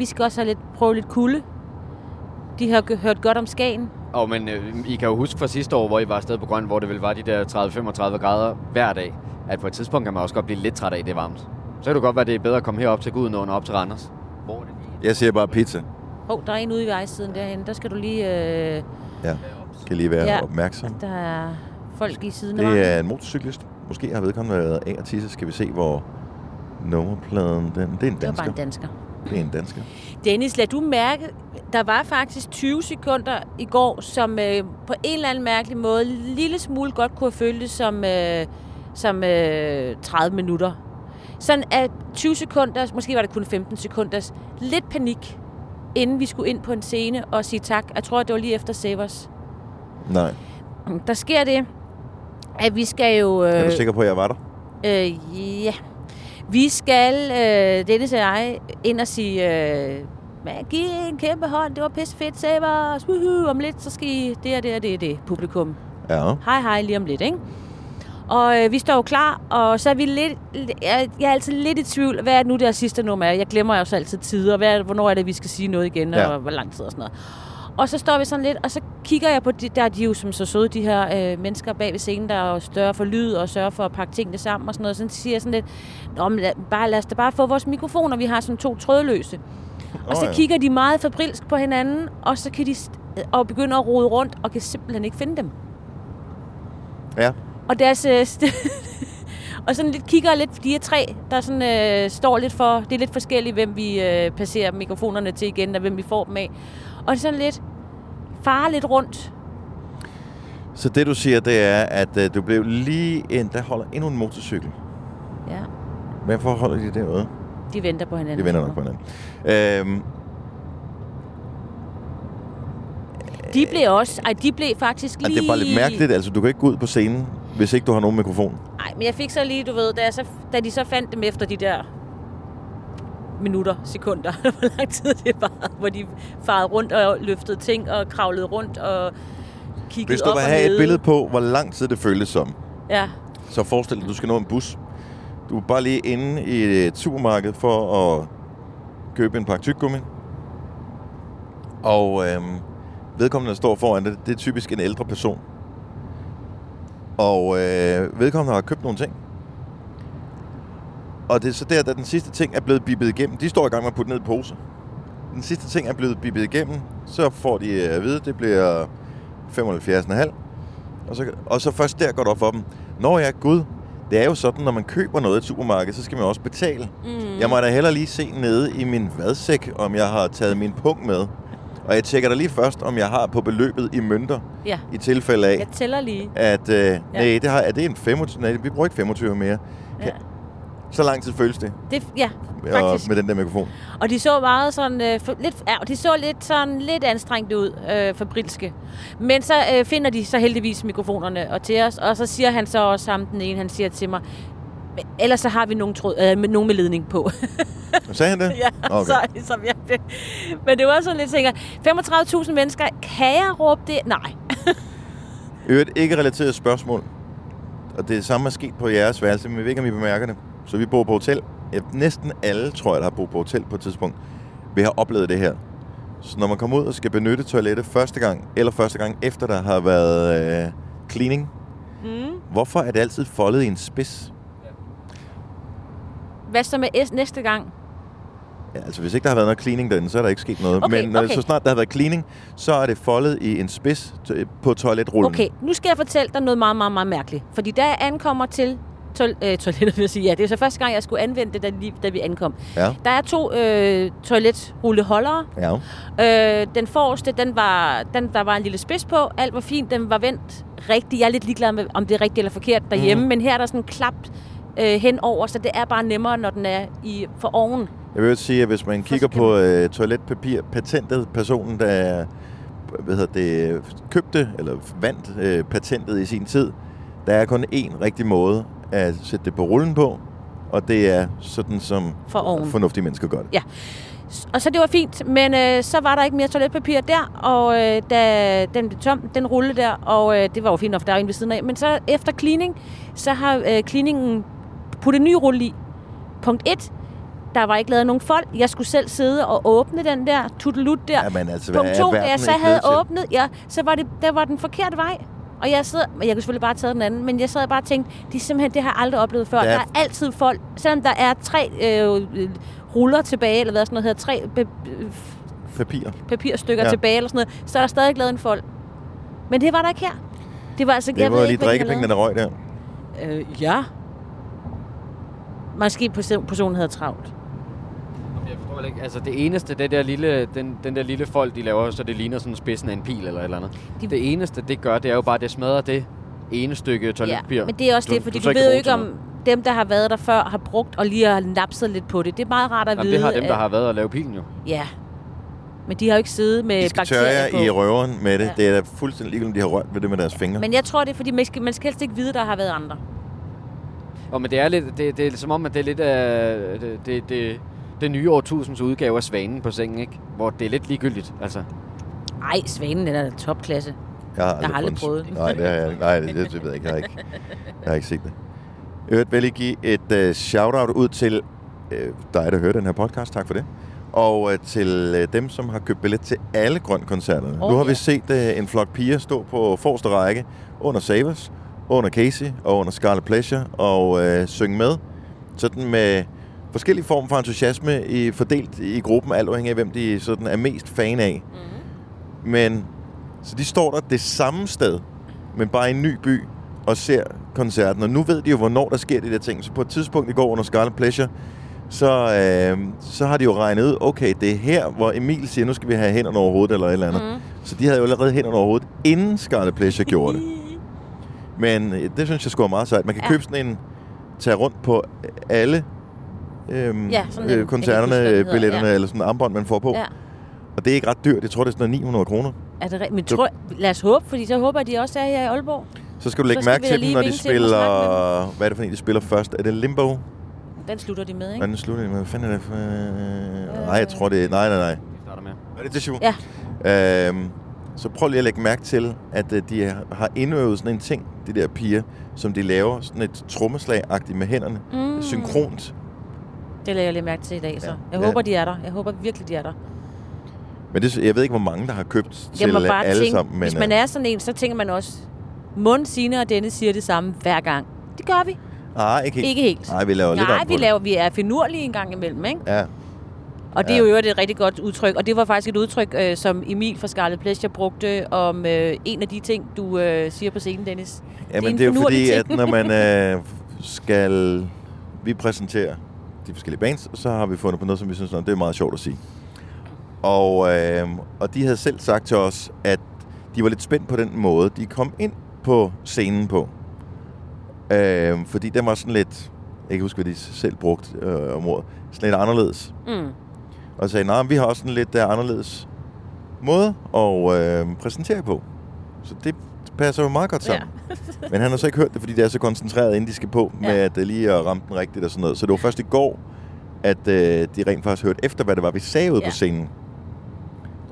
Vi skal også have lidt, prøve lidt kulde. De har hørt godt om Skagen. Og men øh, I kan jo huske fra sidste år, hvor I var afsted på Grøn, hvor det vel var de der 30-35 grader hver dag, at på et tidspunkt kan man også godt blive lidt træt af, det er varmt. Så kan det godt være, det er bedre at komme herop til Guden og op til Randers. Hvor er det lige? Jeg siger bare pizza. Hov, der er en ude i vejsiden derhen. Der skal du lige... Øh, Ja, skal lige være Ja. opmærksom. der er folk i siden af. Det er en motorcyklist. Måske har vedkommende været af og tisse. Skal vi se, hvor nummerpladen... Den, det er en Det var bare dansker. en dansker. En dansker. Dennis, lad du mærke, der var faktisk 20 sekunder i går, som øh, på en eller anden mærkelig måde, lille smule godt kunne have føltes som, øh, som øh, 30 minutter. Sådan at 20 sekunder, måske var det kun 15 sekunder, lidt panik, inden vi skulle ind på en scene og sige tak. Jeg tror, det var lige efter Savers. Nej. Der sker det, at vi skal jo... Øh, Er du sikker på, at jeg var der? Øh, ja. Vi skal, øh, Dennis og jeg, ind og sige øh, giv en kæmpe hånd, det var pisse fedt, Sabers, woohoo, om lidt, så skal I det og det og det og det, publikum. Ja. Hej hej, lige om lidt, ikke? Og øh, vi står jo klar, og så er vi lidt... Jeg, jeg er altid lidt i tvivl, hvad er det nu det sidste nummer er? Jeg glemmer jo så altid tider, hvad er hvornår er det, vi skal sige noget igen, Ja. og hvor lang tid og sådan noget. Og så står vi sådan lidt, og så kigger jeg på, de, der er de jo som så søde, de her øh, mennesker bag ved scenen, der er større for lyd og sørger for at pakke tingene sammen og sådan noget. Så siger jeg sådan lidt, Nå, men lad, bare, lad os da bare få vores mikrofoner, vi har sådan to trådløse. Og så ja. kigger de meget fabrilsk på hinanden, og så kan de og begynder at rode rundt, og kan simpelthen ikke finde dem. Ja. Og deres... Øh, og sådan lidt kigger lidt, de er tre, der sådan, øh, står lidt for... Det er lidt forskelligt, hvem vi øh, passerer mikrofonerne til igen, og hvem vi får dem af. Og sådan lidt... Fare lidt rundt. Så det, du siger, det er, at øh, du blev lige ind, der holder endnu en motorcykel. Ja, Hvorfor holder de derude? de venter på hinanden. De vender nok på hinanden. Øhm, De blev også... Ej, de blev faktisk lige... det er bare lidt mærkeligt, altså du kan ikke gå ud på scenen, hvis ikke du har nogen mikrofon. Nej, men jeg fik så lige, du ved, da, jeg så, da de så fandt dem efter de der minutter, sekunder, hvor lang tid det var, hvor de farede rundt og løftede ting og kravlede rundt og kiggede Hvis du op vil have et billede på, hvor lang tid det føles som, Ja, så forestil dig, at du skal nå en bus. Du er bare lige inde i et supermarked for at købe en pakke tyggegummi. Og øhm, vedkommende, der står foran det, det er typisk en ældre person. Og øh, vedkommende har købt nogle ting. Og det er så der, da den sidste ting er blevet bippet igennem. De står i gang med at putte ned i poser. Den sidste ting er blevet bippet igennem. Så får de øh, at vide, at det bliver 75,5. Og så, og så først der går det op for dem. Når jeg er gud, det er jo sådan, når man køber noget i et supermarked, så skal man også betale. mm. Jeg må da heller lige se nede i min vadsæk, om jeg har taget min punkt med. Og jeg tjekker da lige først, om jeg har på beløbet i mønter, ja. i tilfælde af, Jeg tæller lige. at øh, nej, det har, er det en 25? Nej, vi bruger ikke 25 mere. Ja. Så lang tid føles det Det, ja, og, faktisk. med den der mikrofon. Og de så meget sådan, øh, for, lidt, ja, de så lidt sådan lidt anstrengt ud, øh, fabrilske. Men så øh, finder de så heldigvis mikrofonerne og til os, og så siger han så også ham den ene, han siger til mig, "Men ellers så har vi nogen, tråd, øh, nogen med ledning på. Sagde han det? ja, Okay. så, som jeg, men det var sådan lidt, tænker, 35.000 mennesker, kan jeg råbe det? Nej. Øvrigt ikke relateret spørgsmål. Og det samme er sket på jeres værelse, men vi ved ikke, om I bemærker det. Så vi bor på hotel. Ja, næsten alle, tror jeg, der har boet på hotel på et tidspunkt, vi har oplevet det her. Så når man kommer ud og skal benytte toilettet første gang, eller første gang efter der har været øh, cleaning, Mm. hvorfor er det altid foldet i en spids? Hvad så med næste gang? Ja, altså hvis ikke der har været noget cleaning derinde, så er der ikke sket noget. Okay, Men når, okay. så snart der har været cleaning, så er det foldet i en spids på toiletrullen. Okay, nu skal jeg fortælle dig noget meget, meget, meget mærkeligt. Fordi da jeg ankommer til toil- øh, toilettet, vil jeg sige, ja, det er så første gang, jeg skulle anvende det, da, lige, da vi ankom. Ja, Der er to øh, toiletrulleholdere. ja. Øh, den forreste, den var, den, der var en lille spids på. Alt var fint, den var vendt rigtigt. Jeg er lidt ligeglad med, om det er rigtigt eller forkert derhjemme. Mm. Men her er der sådan en klap øh, henover, så det er bare nemmere, når den er i for oven. Jeg vil sige, at hvis man kigger på øh, toiletpapir, patentet, personen, der hvad hedder det, købte eller vandt øh, patentet i sin tid, der er kun én rigtig måde at sætte det på rullen på, og det er sådan, som For oven. fornuftige mennesker gør det. Ja. Og så det var fint, men øh, så var der ikke mere toiletpapir der, og øh, da den blev tom, den rulle der, og øh, det var jo fint nok, der var en ved siden af. Men så efter cleaning, så har øh, cleaningen puttet en ny rulle i. Punkt 1. Der var ikke lavet nogen fold. Jeg skulle selv sidde og åbne den der tutelut der. Jamen altså, Punkt er 2, da jeg så havde åbnet, ja, så var det, der var den forkerte vej. Og jeg sad, jeg kunne selvfølgelig bare tage den anden, men jeg sad bare og tænkte, det er simpelthen, det har jeg aldrig oplevet før. Der Der er- altid folk, selvom der er tre øh, ruller tilbage, eller hvad sådan noget hedder, tre be- Papir. papirstykker Ja. ja. tilbage, eller sådan noget, så er der stadig lavet en fold. Men det var der ikke her. Det var altså, Det jeg var lige ikke, de drikkepengene, der røg der. Øh, ja. Måske person- personen havde travlt. Jeg forstår ikke. Altså det eneste, det der lille, den, den der lille fold, de laver, så det ligner sådan spidsen af en pil eller et eller andet. De- Det eneste, det gør, det er jo bare, at det smadrer det ene stykke toiletpapir. Ja, men det er også du- det, fordi du du, ved jo ikke, om dem, der har været der før, har brugt og lige har napset lidt på det. Det er meget rart at Jamen, vide. det har dem, der har været og lave pilen jo. Ja. Men de har jo ikke siddet med De skal tørre bakterier på. i røveren med det. Ja. Det er da fuldstændig ligegyldigt, om de har rørt ved det med deres fingre. Men jeg tror, det er, fordi man skal, man skal helst ikke vide, der har været andre. Og men det er lidt, det, det er som om, at det er lidt af, det, det, det, det nye årtusinds udgave af Svanen på sengen, ikke? Hvor det er lidt ligegyldigt, altså. Ej, Svanen den er topklasse. Jeg har Jeg har aldrig prøvet den. Nej, det, har jeg, nej det, det, det ved jeg ikke. Jeg har ikke, jeg har ikke set det. Jeg vil lige give et uh, shout-out ud til uh, dig, der hører den her podcast. Tak for det. Og uh, til uh, dem, som har købt billet til alle grøn-koncerterne. Åh, nu har vi ja. set uh, en flok piger stå på forreste række under Savers, under Casey og under Scarlet Pleasure og uh, synge med. Sådan med forskellige former for entusiasme i, fordelt i gruppen, alt afhængig af, hvem de sådan er mest fan af. Mm. Men så de står der det samme sted, men bare i en ny by og ser koncerten. Og nu ved de jo, hvornår der sker de der ting. Så på et tidspunkt i går under Scarlet Pleasure, så, øh, så har de jo regnet ud, okay, det er her, hvor Emil siger, nu skal vi have hænderne over hovedet eller et eller andet. Mm. Så de havde jo allerede hænderne over hovedet, inden Scarlet Pleasure gjorde det. Men øh, det synes jeg skulle meget sejt. Man kan ja. købe sådan en, tage rundt på alle øhm, Ja, sådan øh, koncerterne, huske, den hedder. billetterne, Ja. eller sådan en armbånd, man får på. Ja. Og det er ikke ret dyrt. Jeg tror, det er sådan noget 900 kroner. Er det rigtigt? Men tror, lad os håbe, fordi så håber jeg, de også er her i Aalborg. Så skal du lægge Så skal mærke til dem, når de til spiller... Hvad er det for en, de spiller først? Er det Limbo? Den slutter de med, ikke? Hvordan slutter de med? Hvad fanden er det for... Øh... Nej, jeg tror det er... Nej, nej, nej. Vi starter med. Er det Tishu? Ja. Øhm, så prøv lige at lægge mærke til, at øh, de har indøvet sådan en ting, de der piger, som de laver sådan et trommeslag-agtigt med hænderne. Mm. Synkront. Det lægger jeg lige mærke til i dag, så. Ja. Jeg Ja. håber, de er der. Jeg håber virkelig, de er der. Men det, jeg ved ikke, hvor mange, der har købt til bare alle tænke, sammen. Men, hvis man øh, er sådan en, så tænker man også, Mund, Signe og Dennis siger det samme hver gang. Det gør vi. Nej, ikke helt. Ikke helt. Nej, vi laver lidt Nej, vi, laver, vi er finurlige en gang imellem, ikke? det. Ja. Og det er Ja. jo i øvrigt et rigtig godt udtryk. Og det var faktisk et udtryk, øh, som Emil fra Scarlet Pleasure brugte om øh, en af de ting, du øh, siger på scenen, Dennis. Ja, men en det er jo fordi, at ting. når man øh, skal... Vi præsenterer de forskellige bands, så har vi fundet på noget, som vi synes, "Nå, det er meget sjovt at sige. Og, øh, og de havde selv sagt til os, at de var lidt spændt på den måde, de kom ind på scenen på. Øh, fordi den var sådan lidt... Jeg kan ikke huske, hvad de selv brugte øh, om ordet. Sådan lidt anderledes. Mm. Og sagde, nej, vi har også en lidt uh, anderledes måde at øh, præsentere på. Så det passer jo meget godt sammen. Ja. Men han har så ikke hørt det, fordi det er så koncentreret, inden de skal på, med Ja. at uh, lige at ramme den rigtigt og sådan noget. Så det var først i går, at uh, de rent faktisk hørte efter, hvad det var, vi sagde ude Ja. på scenen.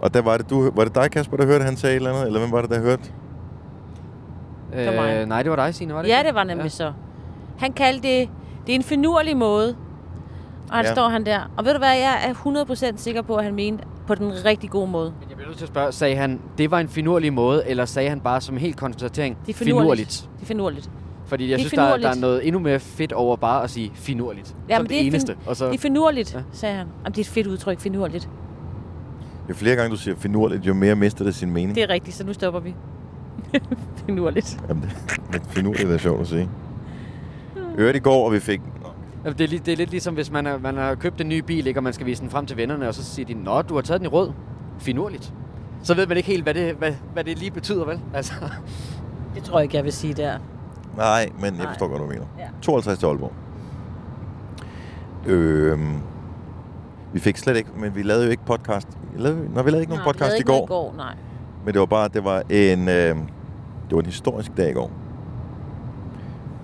Og der var det, du, var det dig, Kasper, der hørte, han sagde et eller andet? Eller hvem var det, der hørte? Øh, nej, det var dig, Signe, var det Ja, det var nemlig ja. så. Han kaldte det, det er en finurlig måde. Og han ja. står han der. Og ved du hvad, jeg er 100% sikker på, at han mente på den rigtig gode måde. Men jeg bliver nødt til at spørge, sagde han, det var en finurlig måde, eller sagde han bare som helt konstatering, Det er finurligt. Det er finurligt. Fordi jeg Det synes, der, er- der er finurligt. noget endnu mere fedt over bare at sige finurligt. Ja, som det, det er eneste. fin- og så, Det er finurligt, Ja. sagde han. Jamen, det er et fedt udtryk, finurligt. Jo flere gange du siger finurligt, jo mere mister det sin mening. Det er rigtigt, så nu stopper vi. finurligt. Jamen, det, finurligt er sjovt at sige. Hørte i går, og vi fik... Det, er, det er lidt ligesom, hvis man, er, man har købt en ny bil, ikke, og man skal vise den frem til vennerne, og så siger de, Nå, du har taget den i rød. Finurligt. Så ved man ikke helt, hvad det, hvad, hvad det lige betyder, vel? Altså, Det tror jeg ikke, jeg vil sige der. Nej, men jeg Nej. forstår godt, hvad du mener. Ja. 52 til Aalborg. Øhm, vi fik slet ikke, men vi lavede jo ikke podcast. Lavede, vi- Nå, vi lavede ikke nogen Nej, vi podcast i ikke noget går, i går, nej. men det var bare, det var en, øh, det var en historisk dag i går.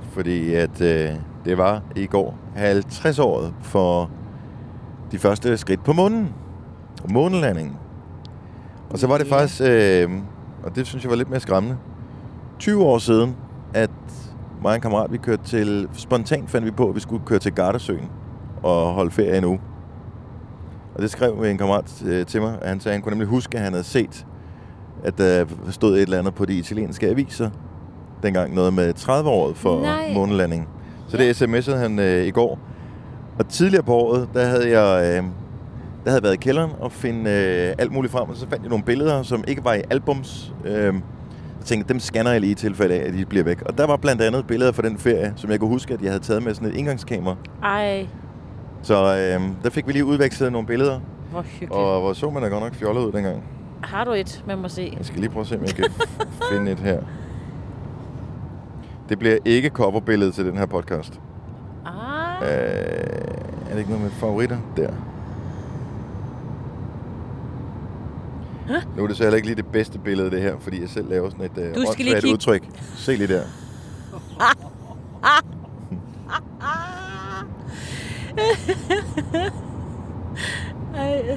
Fordi at øh, det var i går 50 året for de første skridt på månen. Månelandingen. Og så var det faktisk, øh, og det synes jeg var lidt mere skræmmende, 20 år siden, at mig og en kammerat, vi kørte til, spontant fandt vi på, at vi skulle køre til Gardasøen og holde ferie en uge. Og det skrev en kammerat øh, til mig, at han sagde, at han kunne nemlig huske, at han havde set, at der stod et eller andet på de italienske aviser, dengang noget med 30-året for Nej. månelandingen. Så det sms'ede han øh, i går. Og tidligere på året, der havde jeg... Øh, der havde været i kælderen og finde øh, alt muligt frem, og så fandt jeg nogle billeder, som ikke var i albums. Øh, jeg tænkte, dem scanner jeg lige i tilfælde af, at de bliver væk. Og der var blandt andet billeder fra den ferie, som jeg kunne huske, at jeg havde taget med sådan et indgangskamera. Ej, Så øh, der fik vi lige udvekslet nogle billeder, hvor hyggeligt. og hvor så man da godt nok fjollet ud dengang. Har du et med mig se? Jeg skal lige prøve at se, om jeg kan finde et her. Det bliver ikke coverbilledet til den her podcast. Ah, Øh, er det ikke noget med favoritter? Der. Nu er det så heller ikke lige det bedste billede, det her, fordi jeg selv laver sådan et lige åndssvagt udtryk. Se lige der.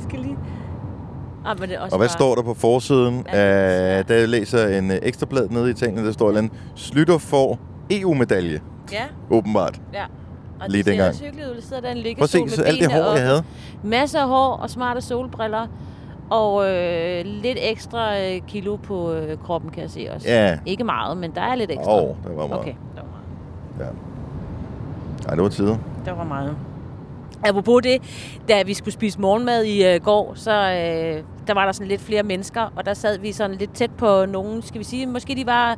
skal lige... Ah, men det er også Og hvad bare... står der på forsiden? Ja, Ja, jeg læser en øh, ekstrablad nede i Italien, der står andet, Slytter får EU-medalje, Ja, åbenbart. ja. Og Lige det ser også hyggeligt ud. Der sidder der en Prøv at se, så alt det hår, jeg havde. Masser af hår og smarte solbriller. Og øh, lidt ekstra øh, kilo på øh, kroppen, kan jeg se også. Ja. Ikke meget, men der er lidt ekstra. Åh, oh, der var meget. Okay, der var meget. Ja. Ej, det var tider. Der var meget. Apropos det, da vi skulle spise morgenmad i øh, går, så øh, der var der sådan lidt flere mennesker, og der sad vi sådan lidt tæt på nogen, skal vi sige, måske de var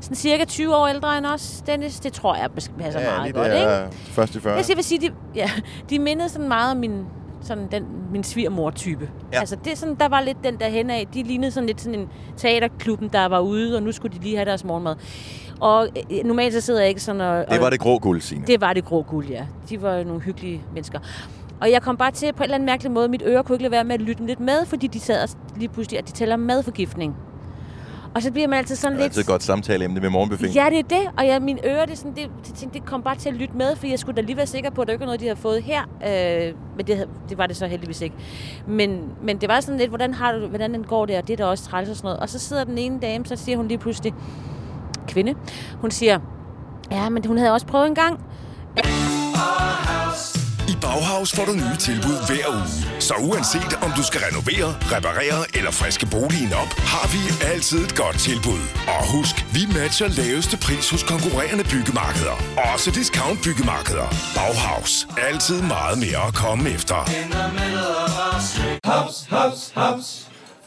sådan cirka 20 år ældre end os, Dennis. Det tror jeg passer ja, meget godt, ikke? først i 40. Jeg vil sige, de, ja, de mindede sådan meget om min, sådan den, min svigermor-type. Ja. Altså, det sådan, der var lidt den der hen af. De lignede sådan lidt sådan en teaterklubben, der var ude, og nu skulle de lige have deres morgenmad. Og øh, normalt så sidder jeg ikke sådan og... Det var og- det grå guld, Signe. det var det grå guld, ja. De var nogle hyggelige mennesker. Og jeg kom bare til på en eller anden mærkelig måde, mit øre kunne ikke lade være med at lytte lidt med, fordi de sad lige pludselig, at de taler om madforgiftning. Og så bliver man altid sådan Det er lidt... altid et godt samtaleemne med morgenbuffet. Ja, det er det. Og jeg, mine ører, det, er sådan, det, det, tænkte, det kom bare til at lytte med, for jeg skulle da lige være sikker på, at der ikke var noget, de havde fået her. Øh, men det, det var det så heldigvis ikke. Men, men det var sådan lidt, hvordan, har du, hvordan den går der, og det er da også træls og sådan noget. Og så sidder den ene dame, så siger hun lige pludselig, kvinde, hun siger, ja, men hun havde også prøvet en gang. I Bauhaus får du nye tilbud hver uge. Så uanset om du skal renovere, reparere eller friske boligen op, har vi altid et godt tilbud. Og husk, vi matcher laveste pris hos konkurrerende byggemarkeder. Også discount byggemarkeder. Bauhaus. Altid meget mere at komme efter. Haps, haps, haps.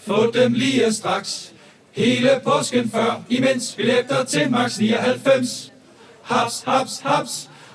Få dem lige straks. Hele påsken før, imens billetter til max 99. Haps, haps, haps.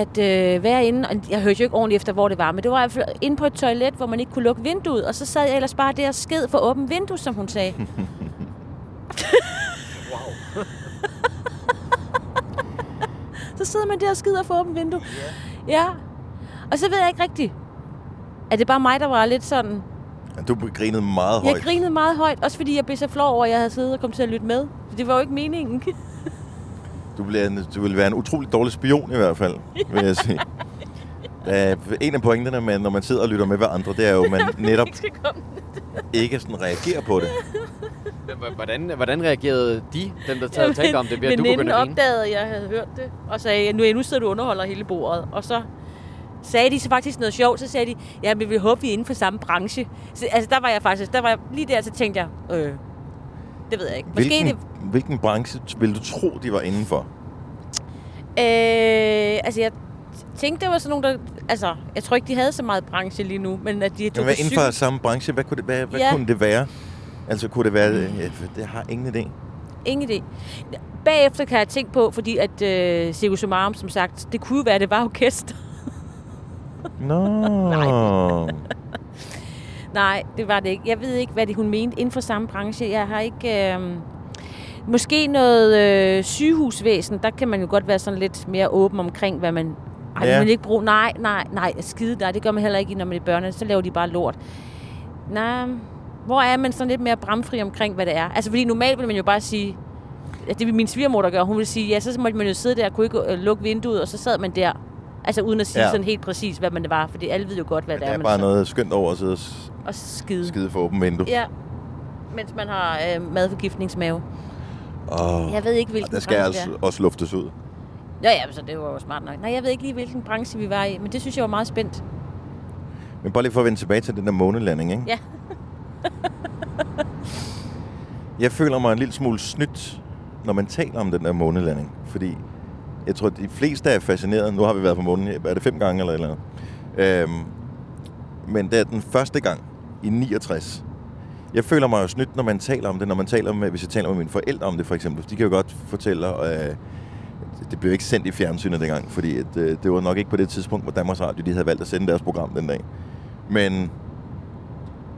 At øh, være inde, og jeg hørte jo ikke ordentligt efter, hvor det var, men det var i hvert fald inde på et toilet, hvor man ikke kunne lukke vinduet, og så sad jeg ellers bare der og sked for åbent vindue, som hun sagde. så sidder man der og skider for åbent vindue. Ja. Og så ved jeg ikke rigtigt, er det bare mig, der var lidt sådan... Du grinede meget Jeg højt. grinede meget højt, også fordi jeg blev så flov over, at jeg havde siddet og kom til at lytte med. Det var jo ikke meningen. Du, bliver en, du vil være en utrolig dårlig spion i hvert fald, vil jeg sige. Er en af pointerne, med, når man sidder og lytter med hver andre, det er jo, at man netop ikke skal komme. ikke sådan reagerer på det. Hvordan, hvordan reagerede de, dem der talte talte om det, ved at du begyndte at opdagede, at jeg havde hørt det, og sagde, nu, nu sidder du og underholder hele bordet. Og så sagde de så faktisk noget sjovt, så sagde de, ja, men vi håber, vi er inden for samme branche. Så, altså, der var jeg faktisk, der var jeg, lige der, så tænkte jeg, øh, det ved jeg ikke. Måske Hvilken, det, hvilken branche vil du tro, de var indenfor? øh, altså jeg tænkte, det var sådan nogle, der, altså, jeg tror ikke, de havde så meget branche lige nu, men at de tog hvad inden for cykel- samme branche, hvad kunne det, hvad, hvad Ja. kunne det være? Altså, kunne det være... øh, Det har ingen idé. Ingen idé. Bagefter kan jeg tænke på, fordi at øh, Circus Sumarum, som sagt, det kunne jo være, det var orkester. Nå. Nej, det var det ikke. Jeg ved ikke, hvad det hun mente inden for samme branche. Jeg har ikke... Øh, måske noget øh, sygehusvæsen. Der kan man jo godt være sådan lidt mere åben omkring, hvad man... Ej, Ja. man ikke bruge... Nej, nej, nej. Skide der. Det gør man heller ikke, når man er børne. Så laver de bare lort. Nej, hvor er man sådan lidt mere bramfri omkring, hvad det er? Altså, fordi normalt vil man jo bare sige... At det vil min svigermor, der gør. Hun vil sige, ja, så måtte man jo sidde der og kunne ikke øh, lukke vinduet, og så sad man der. Altså uden at sige Ja. ja. sådan helt præcis, hvad man det var. Fordi alle ved jo godt, hvad Det det er, er man bare så- noget skønt over at sidde og Og skide. skide for åben vindue. Ja, mens man har øh, madforgiftningsmave. Oh. Jeg ved ikke, hvilken Der skal branche altså det også luftes ud. Ja, ja, så det var jo smart nok. Nej, jeg ved ikke lige, hvilken branche vi var i, men det synes jeg var meget spændt. Men bare lige for at vende tilbage til den der månelanding, ikke? Ja. Jeg føler mig en lille smule snydt, når man taler om den der månelanding. Fordi jeg tror, de fleste er fascineret. Nu har vi været på månen, er det fem gange eller eller andet? Øhm, men det er den første gang i 69. Jeg føler mig jo snydt, når man taler om det. Når man taler med, hvis jeg taler med mine forældre om det, for eksempel. De kan jo godt fortælle, øh, det blev ikke sendt i fjernsynet dengang, fordi at, øh, det var nok ikke på det tidspunkt, hvor Danmarks Radio de havde valgt at sende deres program den dag. Men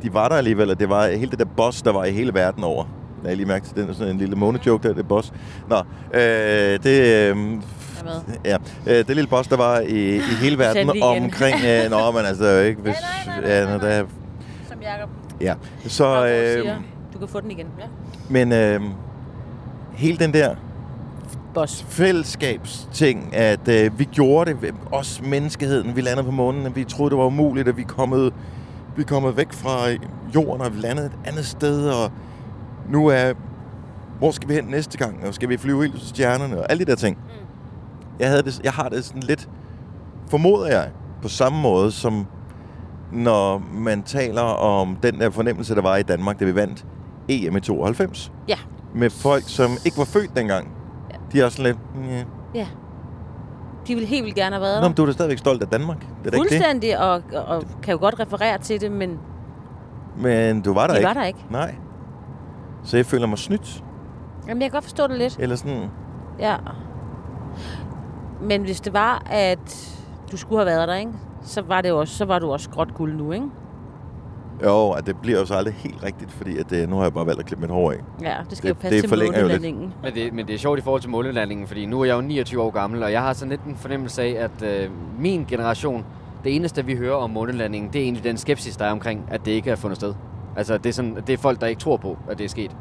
de var der alligevel, og det var hele det der boss, der var i hele verden over jeg lige mærke til den sådan en lille månejoke der, det er boss. Nå, øh, det, øh, med. ja, øh, det lille boss, der var i, i hele verden omkring... Øh, nå, men altså, ikke... Hvis, Nej, nej, nej, ja, nej, når der, er- Som Jacob ja. Så, øh, siger. Du kan få den igen. Ja. men øh, hele den der Boss. fællesskabsting, at øh, vi gjorde det, os menneskeheden, vi landede på månen, at vi troede, det var umuligt, at vi er kommet, vi er kommet væk fra jorden, og vi landede et andet sted, og nu er, hvor skal vi hen næste gang, og skal vi flyve helt til stjernerne, og alle de der ting. Mm. Jeg, havde det, jeg har det sådan lidt, formoder jeg, på samme måde, som når man taler om den der fornemmelse, der var i Danmark, da vi vandt EM i 92 Ja. med folk, som ikke var født dengang. Ja. De er også sådan lidt... Yeah. Ja. De ville helt vildt gerne have været Nå, der. men du er da stadigvæk stolt af Danmark. Det er da ikke det. Fuldstændig, og, og kan jo godt referere til det, men Men du var der de ikke. var der ikke. Nej. Så jeg føler mig snydt. Jamen, jeg kan godt forstå det lidt. Eller sådan... Ja. Men hvis det var, at du skulle have været der, ikke? Så var, det også, så var du også gråt guld nu, ikke? Jo, at det bliver jo så aldrig helt rigtigt, fordi at det, nu har jeg bare valgt at klippe mit hår af. Ja, det skal Det- jo passe det til månelandingen. Men det, men det er sjovt i forhold til månelandingen, fordi nu er jeg jo 29 år gammel, og jeg har sådan lidt en fornemmelse af, at øh, min generation, det eneste vi hører om månelandingen, det er egentlig den skepsis, der er omkring, at det ikke er fundet sted. Altså det er, sådan, det er folk, der ikke tror på, at det er sket.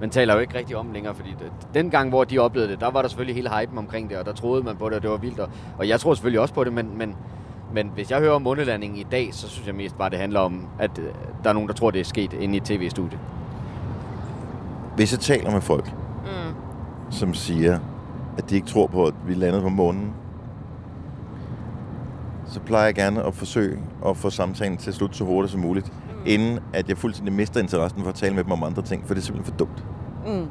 Man taler jo ikke rigtig om længere, fordi det, den gang, hvor de oplevede det, der var der selvfølgelig hele hypen omkring det, og der troede man på det, og det var vildt. Og, og jeg tror selvfølgelig også på det, men, men, men hvis jeg hører om månelandingen i dag, så synes jeg mest bare, det handler om, at øh, der er nogen, der tror, det er sket inde i et tv-studie. Hvis jeg taler med folk, Mm. som siger, at de ikke tror på, at vi landede på månen, så plejer jeg gerne at forsøge at få samtalen til at slutte så hurtigt som muligt. Inden at jeg fuldstændig mister interessen for at tale med dem om andre ting, for det er simpelthen for dumt. Mm.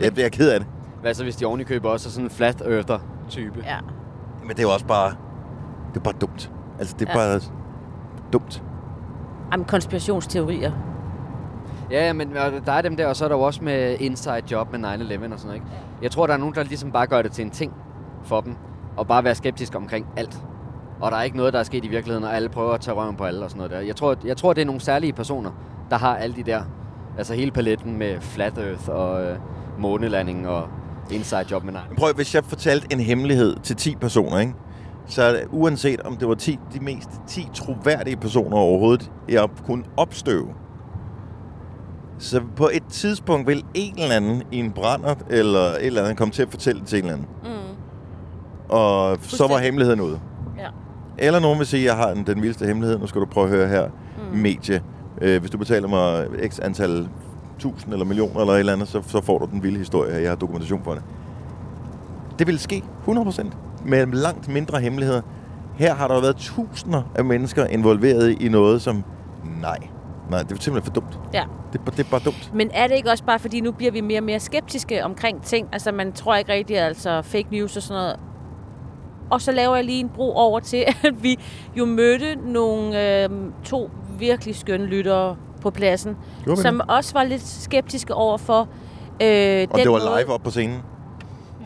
Jeg, jeg er ked af det. Hvad så, hvis de oven i køber også er sådan en flat earther-type? Ja. Men det er jo også bare... Det er bare dumt. Altså, det er Ja. bare dumt. Jamen, konspirationsteorier. Ja, ja, men der er dem der, og så er der jo også med inside job med 9-11 og sådan noget, ikke? Jeg tror, der er nogen, der ligesom bare gør det til en ting for dem, og bare være skeptisk omkring alt. Og der er ikke noget, der er sket i virkeligheden, og alle prøver at tage røven på alle og sådan noget der. Jeg tror, jeg tror det er nogle særlige personer, der har alle de der, altså hele paletten med flat earth og øh, månelanding og inside job med 9 Prøv, hvis jeg fortalte en hemmelighed til 10 personer, ikke? så er det, uanset om det var 10, de mest 10 troværdige personer overhovedet, jeg kunne opstøve, så på et tidspunkt vil en eller anden i en brænder eller et eller andet komme til at fortælle det til en eller anden. Mm. Og så var hemmeligheden ude. Eller nogen vil sige, at jeg har den, den vildeste hemmelighed. Nu skal du prøve at høre her. Mm. Medie. Øh, hvis du betaler mig x antal tusind eller millioner eller et eller andet, så, så får du den vilde historie her. Jeg har dokumentation for det. Det vil ske 100% med langt mindre hemmeligheder. Her har der været tusinder af mennesker involveret i noget, som nej, nej, det er simpelthen for dumt. Ja. Det, er det er bare dumt. Men er det ikke også bare, fordi nu bliver vi mere og mere skeptiske omkring ting? Altså, man tror ikke rigtig, altså fake news og sådan noget. Og så laver jeg lige en bro over til, at vi jo mødte nogle øh, to virkelig skønne lyttere på pladsen, Gjorde som det? også var lidt skeptiske over for øh, Og den det var måde- live op på scenen,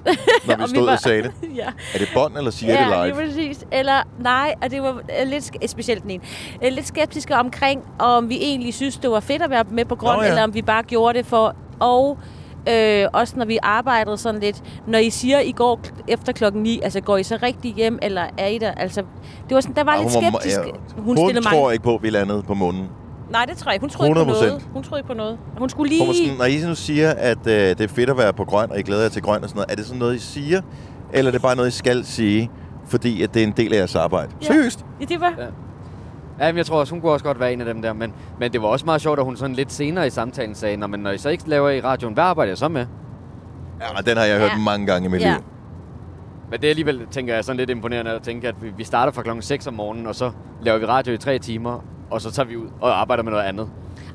når vi Og vi stod var- og sagde det. ja. Er det bånd, eller siger ja, det live? lige præcis. Eller nej, og det var øh, lidt, specielt den ene, øh, lidt skeptiske omkring, om vi egentlig synes, det var fedt at være med på grund, Nå, ja. ja. eller om vi bare gjorde det for... Og øh, også når vi arbejdede sådan lidt, når I siger, I går efter klokken 9, altså går I så rigtig hjem, eller er I der? Altså, det var sådan, der var Ah, lidt hun var- skeptisk. ja, hun Hun tror mange... ikke på, at vi landede på månen. Nej, det tror jeg ikke. Hun troede ikke på 100%. noget. Hun troede ikke på noget. Hun skulle lige... Man sådan, når I nu siger, at øh, det er fedt at være på grøn, og I glæder jer til grøn og sådan noget, er det sådan noget, I siger? Eller er det bare noget, I skal sige, fordi at det er en del af jeres arbejde? Ja. Seriøst? Ja, det var... Ja. Ja, men jeg tror også, hun kunne også godt være en af dem der. Men, men det var også meget sjovt, at hun sådan lidt senere i samtalen sagde, Nå, men når I så ikke laver i radioen, hvad arbejder jeg så med? Ja, den har jeg hørt Ja. mange gange i mit Ja. liv. Men det er alligevel, tænker jeg, sådan lidt imponerende at tænke, at vi, vi starter fra klokken 6 om morgenen, og så laver vi radio i tre timer, og så tager vi ud og arbejder med noget andet.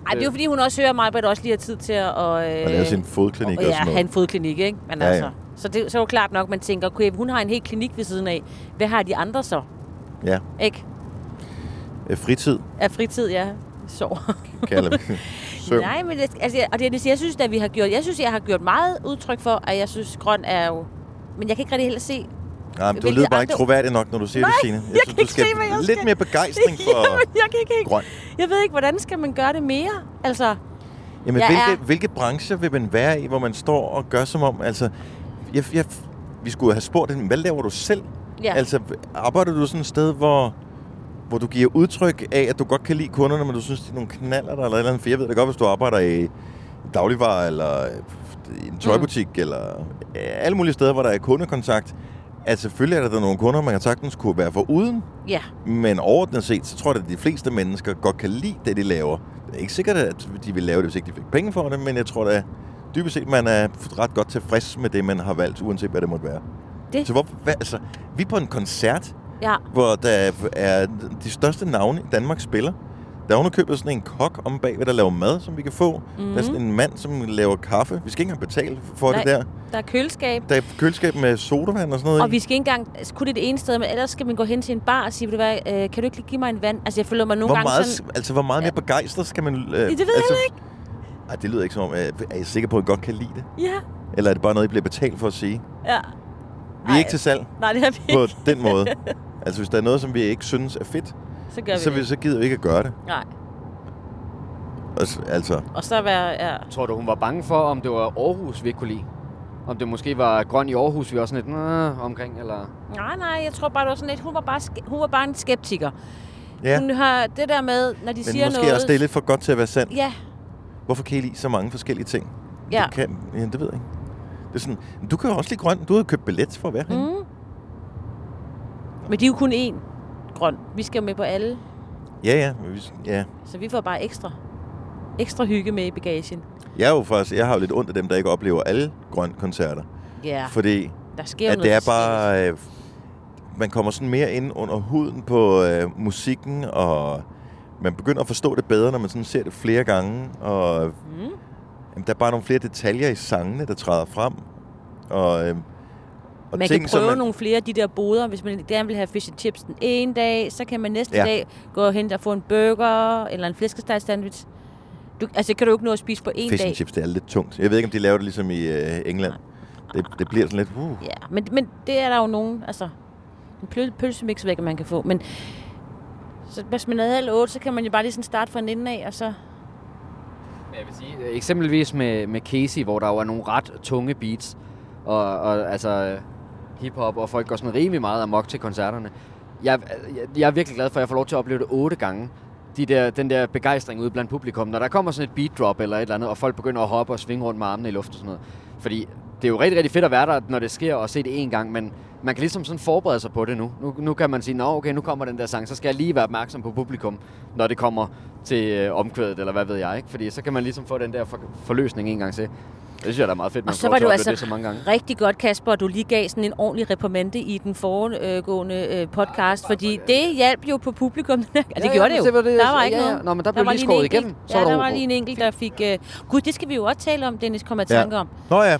Ej, det er jo fordi, hun også hører mig, men også lige har tid til at... Og, øh, Og lave sin fodklinik og, og ja, sådan have noget. en fodklinik, ikke? Men Ja, altså, så, det, så er det jo klart nok, man tænker, okay, hun har en hel klinik ved siden af. Hvad har de andre så? Ja. Ikke? Øh, Fritid, Af fritid, ja. Så. kalder vi Søvn. Nej, men det, altså, og det, jeg synes, at vi har gjort, jeg synes, jeg har gjort meget udtryk for, at jeg synes, grøn er jo... Men jeg kan ikke rigtig heller se... Nej, men du lyder bare ikke troværdig nok, når du siger Nej, det, Signe. jeg synes, kan du ikke skal se, hvad jeg lidt skal. mere begejstring for Jamen, jeg kan ikke grøn. Jeg ved ikke, hvordan skal man gøre det mere? Altså, Jamen, Jeg hvilke, er- hvilke brancher vil man være i, hvor man står og gør som om... Altså, jeg, jeg, vi skulle have spurgt hende, hvad laver du selv? Ja. Altså, arbejder du sådan et sted, hvor, hvor du giver udtryk af, at du godt kan lide kunderne, men du synes, de er nogle knaller eller et eller andet? For jeg ved da godt, hvis du arbejder i dagligvarer, eller en tøjbutik, mm. eller alle mulige steder, hvor der er kundekontakt, at selvfølgelig er der nogle kunder, man kan sagtens kunne være for uden, Ja. men overordnet set, så tror jeg, at de fleste mennesker godt kan lide det, de laver. Det er ikke sikkert, at de vil lave det, hvis ikke de fik penge for det, men jeg tror da dybest set, man er ret godt tilfreds med det, man har valgt, uanset hvad det måtte være. Det. Så hvor, hvad, altså, vi er på en koncert, Ja. hvor der er de største navne i Danmark spiller. Der er underkøbet sådan en kok om bagved, der laver mad, som vi kan få. Mm-hmm. Der er sådan en mand, som laver kaffe. Vi skal ikke engang betale for Nej. det der. Der er køleskab. Der er køleskab med sodavand og sådan noget Og i. vi skal ikke engang... Altså, kun det det ene sted, men ellers skal man gå hen til en bar og sige, "Ved du hvad, øh, kan du ikke lige give mig en vand? Altså, jeg føler mig nogle Hvor gange meget, sådan... altså, hvor meget mere begejstret skal man... Øh, det ved jeg altså, ikke. Ej, det lyder ikke som om... Øh, er jeg sikker på, at I godt kan lide det? Ja, Eller er det bare noget, I bliver betalt for at sige? ja. Vi er ikke til salg Nej, det er vi på ikke. den måde. Altså, hvis der er noget, som vi ikke synes er fedt, Så gør vi så, det. vi, så gider vi ikke at gøre det. Nej. Altså, altså Og så være... Ja. Tror du, hun var bange for, om det var Aarhus, vi ikke kunne lide? Om det måske var grøn i Aarhus, vi var sådan lidt "Nå," omkring, eller... Nej, nej, jeg tror bare, det var sådan lidt... Hun var bare, ske- hun var bare en skeptiker. ja. Hun har det der med, når de Men siger måske noget... også det er lidt for godt til at være sandt. Ja, Hvorfor kan I lide så mange forskellige ting? ja. Du kan, ja, det ved jeg ikke. Det er sådan, du kan jo også lide grøn. Du har købt billet for at være herinde. Mm. Men de er jo kun én grøn. Vi skal jo med på alle, Ja, ja. vi- ja. så vi får bare ekstra, ekstra hygge med i bagagen. Jeg er jo faktisk, jeg har jo lidt ondt af dem, der ikke oplever alle grøn koncerter. Ja, Fordi der sker at noget det er bare... Øh, man kommer sådan mere ind under huden på øh, musikken, og man begynder at forstå det bedre, når man sådan ser det flere gange. Og Mm. jamen, der er bare nogle flere detaljer i sangene, der træder frem. Og, øh, og Man kan som prøve nogle flere af de der boder. Hvis man gerne vil have fish and chips den ene dag, så kan man næste Ja. dag gå hen og få en burger eller en flæskesteg sandwich. Du, altså, kan du jo ikke nå at spise på én Fish dag. and chips, det er lidt tungt. Jeg ved ikke, om de laver det ligesom i øh, England. Det, det bliver sådan lidt... Uh. Ja, men, men det er der jo nogen, altså en pøl, pølsemix væk, man kan få. Men så hvis man er halv otte, så kan man jo bare lige sådan starte fra en ende af, og så... Jeg vil sige, øh, eksempelvis med, med Casey, hvor der jo er nogle ret tunge beats, og, og altså hiphop, og folk går sådan rimelig meget amok til koncerterne. Jeg, jeg, jeg er virkelig glad for, at jeg får lov til at opleve det otte gange. De der, den der begejstring ude blandt publikum, når der kommer sådan et beat drop eller et eller andet, og folk begynder at hoppe og svinge rundt med armene i luften og sådan noget. Fordi det er jo rigtig, rigtig fedt at være der, når det sker, og se det en gang, men man kan ligesom sådan forberede sig på det nu. Nu, nu kan man sige, nå okay, nu kommer den der sang, så skal jeg lige være opmærksom på publikum, når det kommer til øh, omkvædet, eller hvad ved jeg, ikke? Fordi så kan man ligesom få den der for, forløsning en gang til. Det synes jeg, der er meget fedt, man Og så var du altså det så mange gange. rigtig godt, Kasper, at du lige gav sådan en ordentlig reprimande i den foregående øh, podcast, fordi det hjalp jo på publikum. ja, det ja, gjorde det men jo. det var det, der var ikke ja, ja. noget. Nå, men der blev var lige en skåret enkelt- igennem, så ja, var der der var lige en enkelt, der fik... Øh, Gud, det skal vi jo også tale om, Dennis, kommer jeg i Ja. tanke om. Nå ja,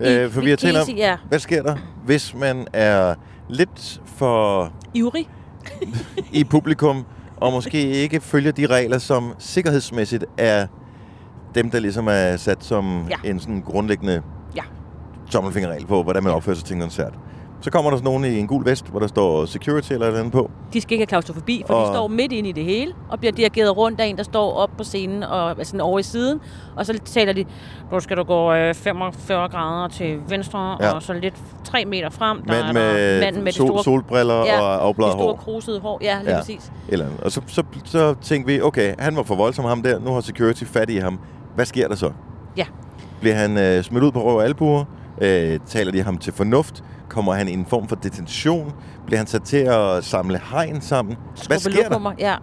øh, for vi har talt om, ja. hvad sker der, hvis man er lidt for Ivrig. i publikum, og måske ikke følger de regler, som sikkerhedsmæssigt er dem, der ligesom er sat som Ja. en sådan grundlæggende Ja. tommelfingerregel på, hvordan man opfører sig til en koncert. Så kommer der sådan nogen i en gul vest, hvor der står security eller et eller andet på. De skal ikke have klaustrofobi, for og... De står midt inde i det hele, og bliver dirigeret rundt af en, der står op på scenen og er sådan over i siden. Og så taler de, nu skal du gå øh, 45 grader til venstre, Ja. og så lidt 3 meter frem. Der Mand er med, der manden med sol, store, solbriller Ja, og afbladet store hår. krusede hår. Ja, lige Ja. præcis. Eller. Og så, så, så tænkte vi, okay, han var for voldsom ham der, nu har security fat i ham. Hvad sker der så? Ja. Bliver han øh, smidt ud på røv og albuer? Øh, taler de ham til fornuft? Kommer han i en form for detention? Bliver han sat til at samle hegn sammen? Hvad sker der? Skrubbelokummer, Ja.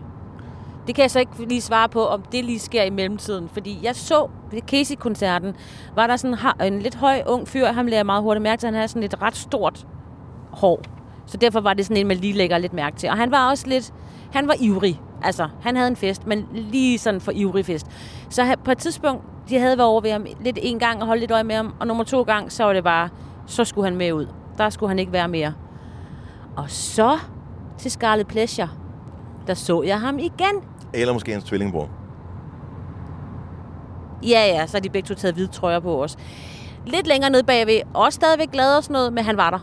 Det kan jeg så ikke lige svare på, om det lige sker i mellemtiden. Fordi jeg så ved Casey-koncerten, var der sådan en lidt høj ung fyr, ham lader jeg meget hurtigt mærke til, han havde sådan et ret stort hår. Så derfor var det sådan en, man lige lægger lidt mærke til. Og han var også lidt, han var ivrig. Altså, han havde en fest, men lige sådan for ivrig fest. Så på et tidspunkt, de havde været over ved ham lidt en gang og holdt lidt øje med ham, og nummer to gang, så var det bare, så skulle han med ud. Der skulle han ikke være mere. Og så til Scarlet Pleasure, der så jeg ham igen. Eller måske hans tvillingbror. Ja, ja, så har de begge to taget hvide trøjer på os. Lidt længere nede bagved, også stadigvæk glad og sådan noget, men han var der.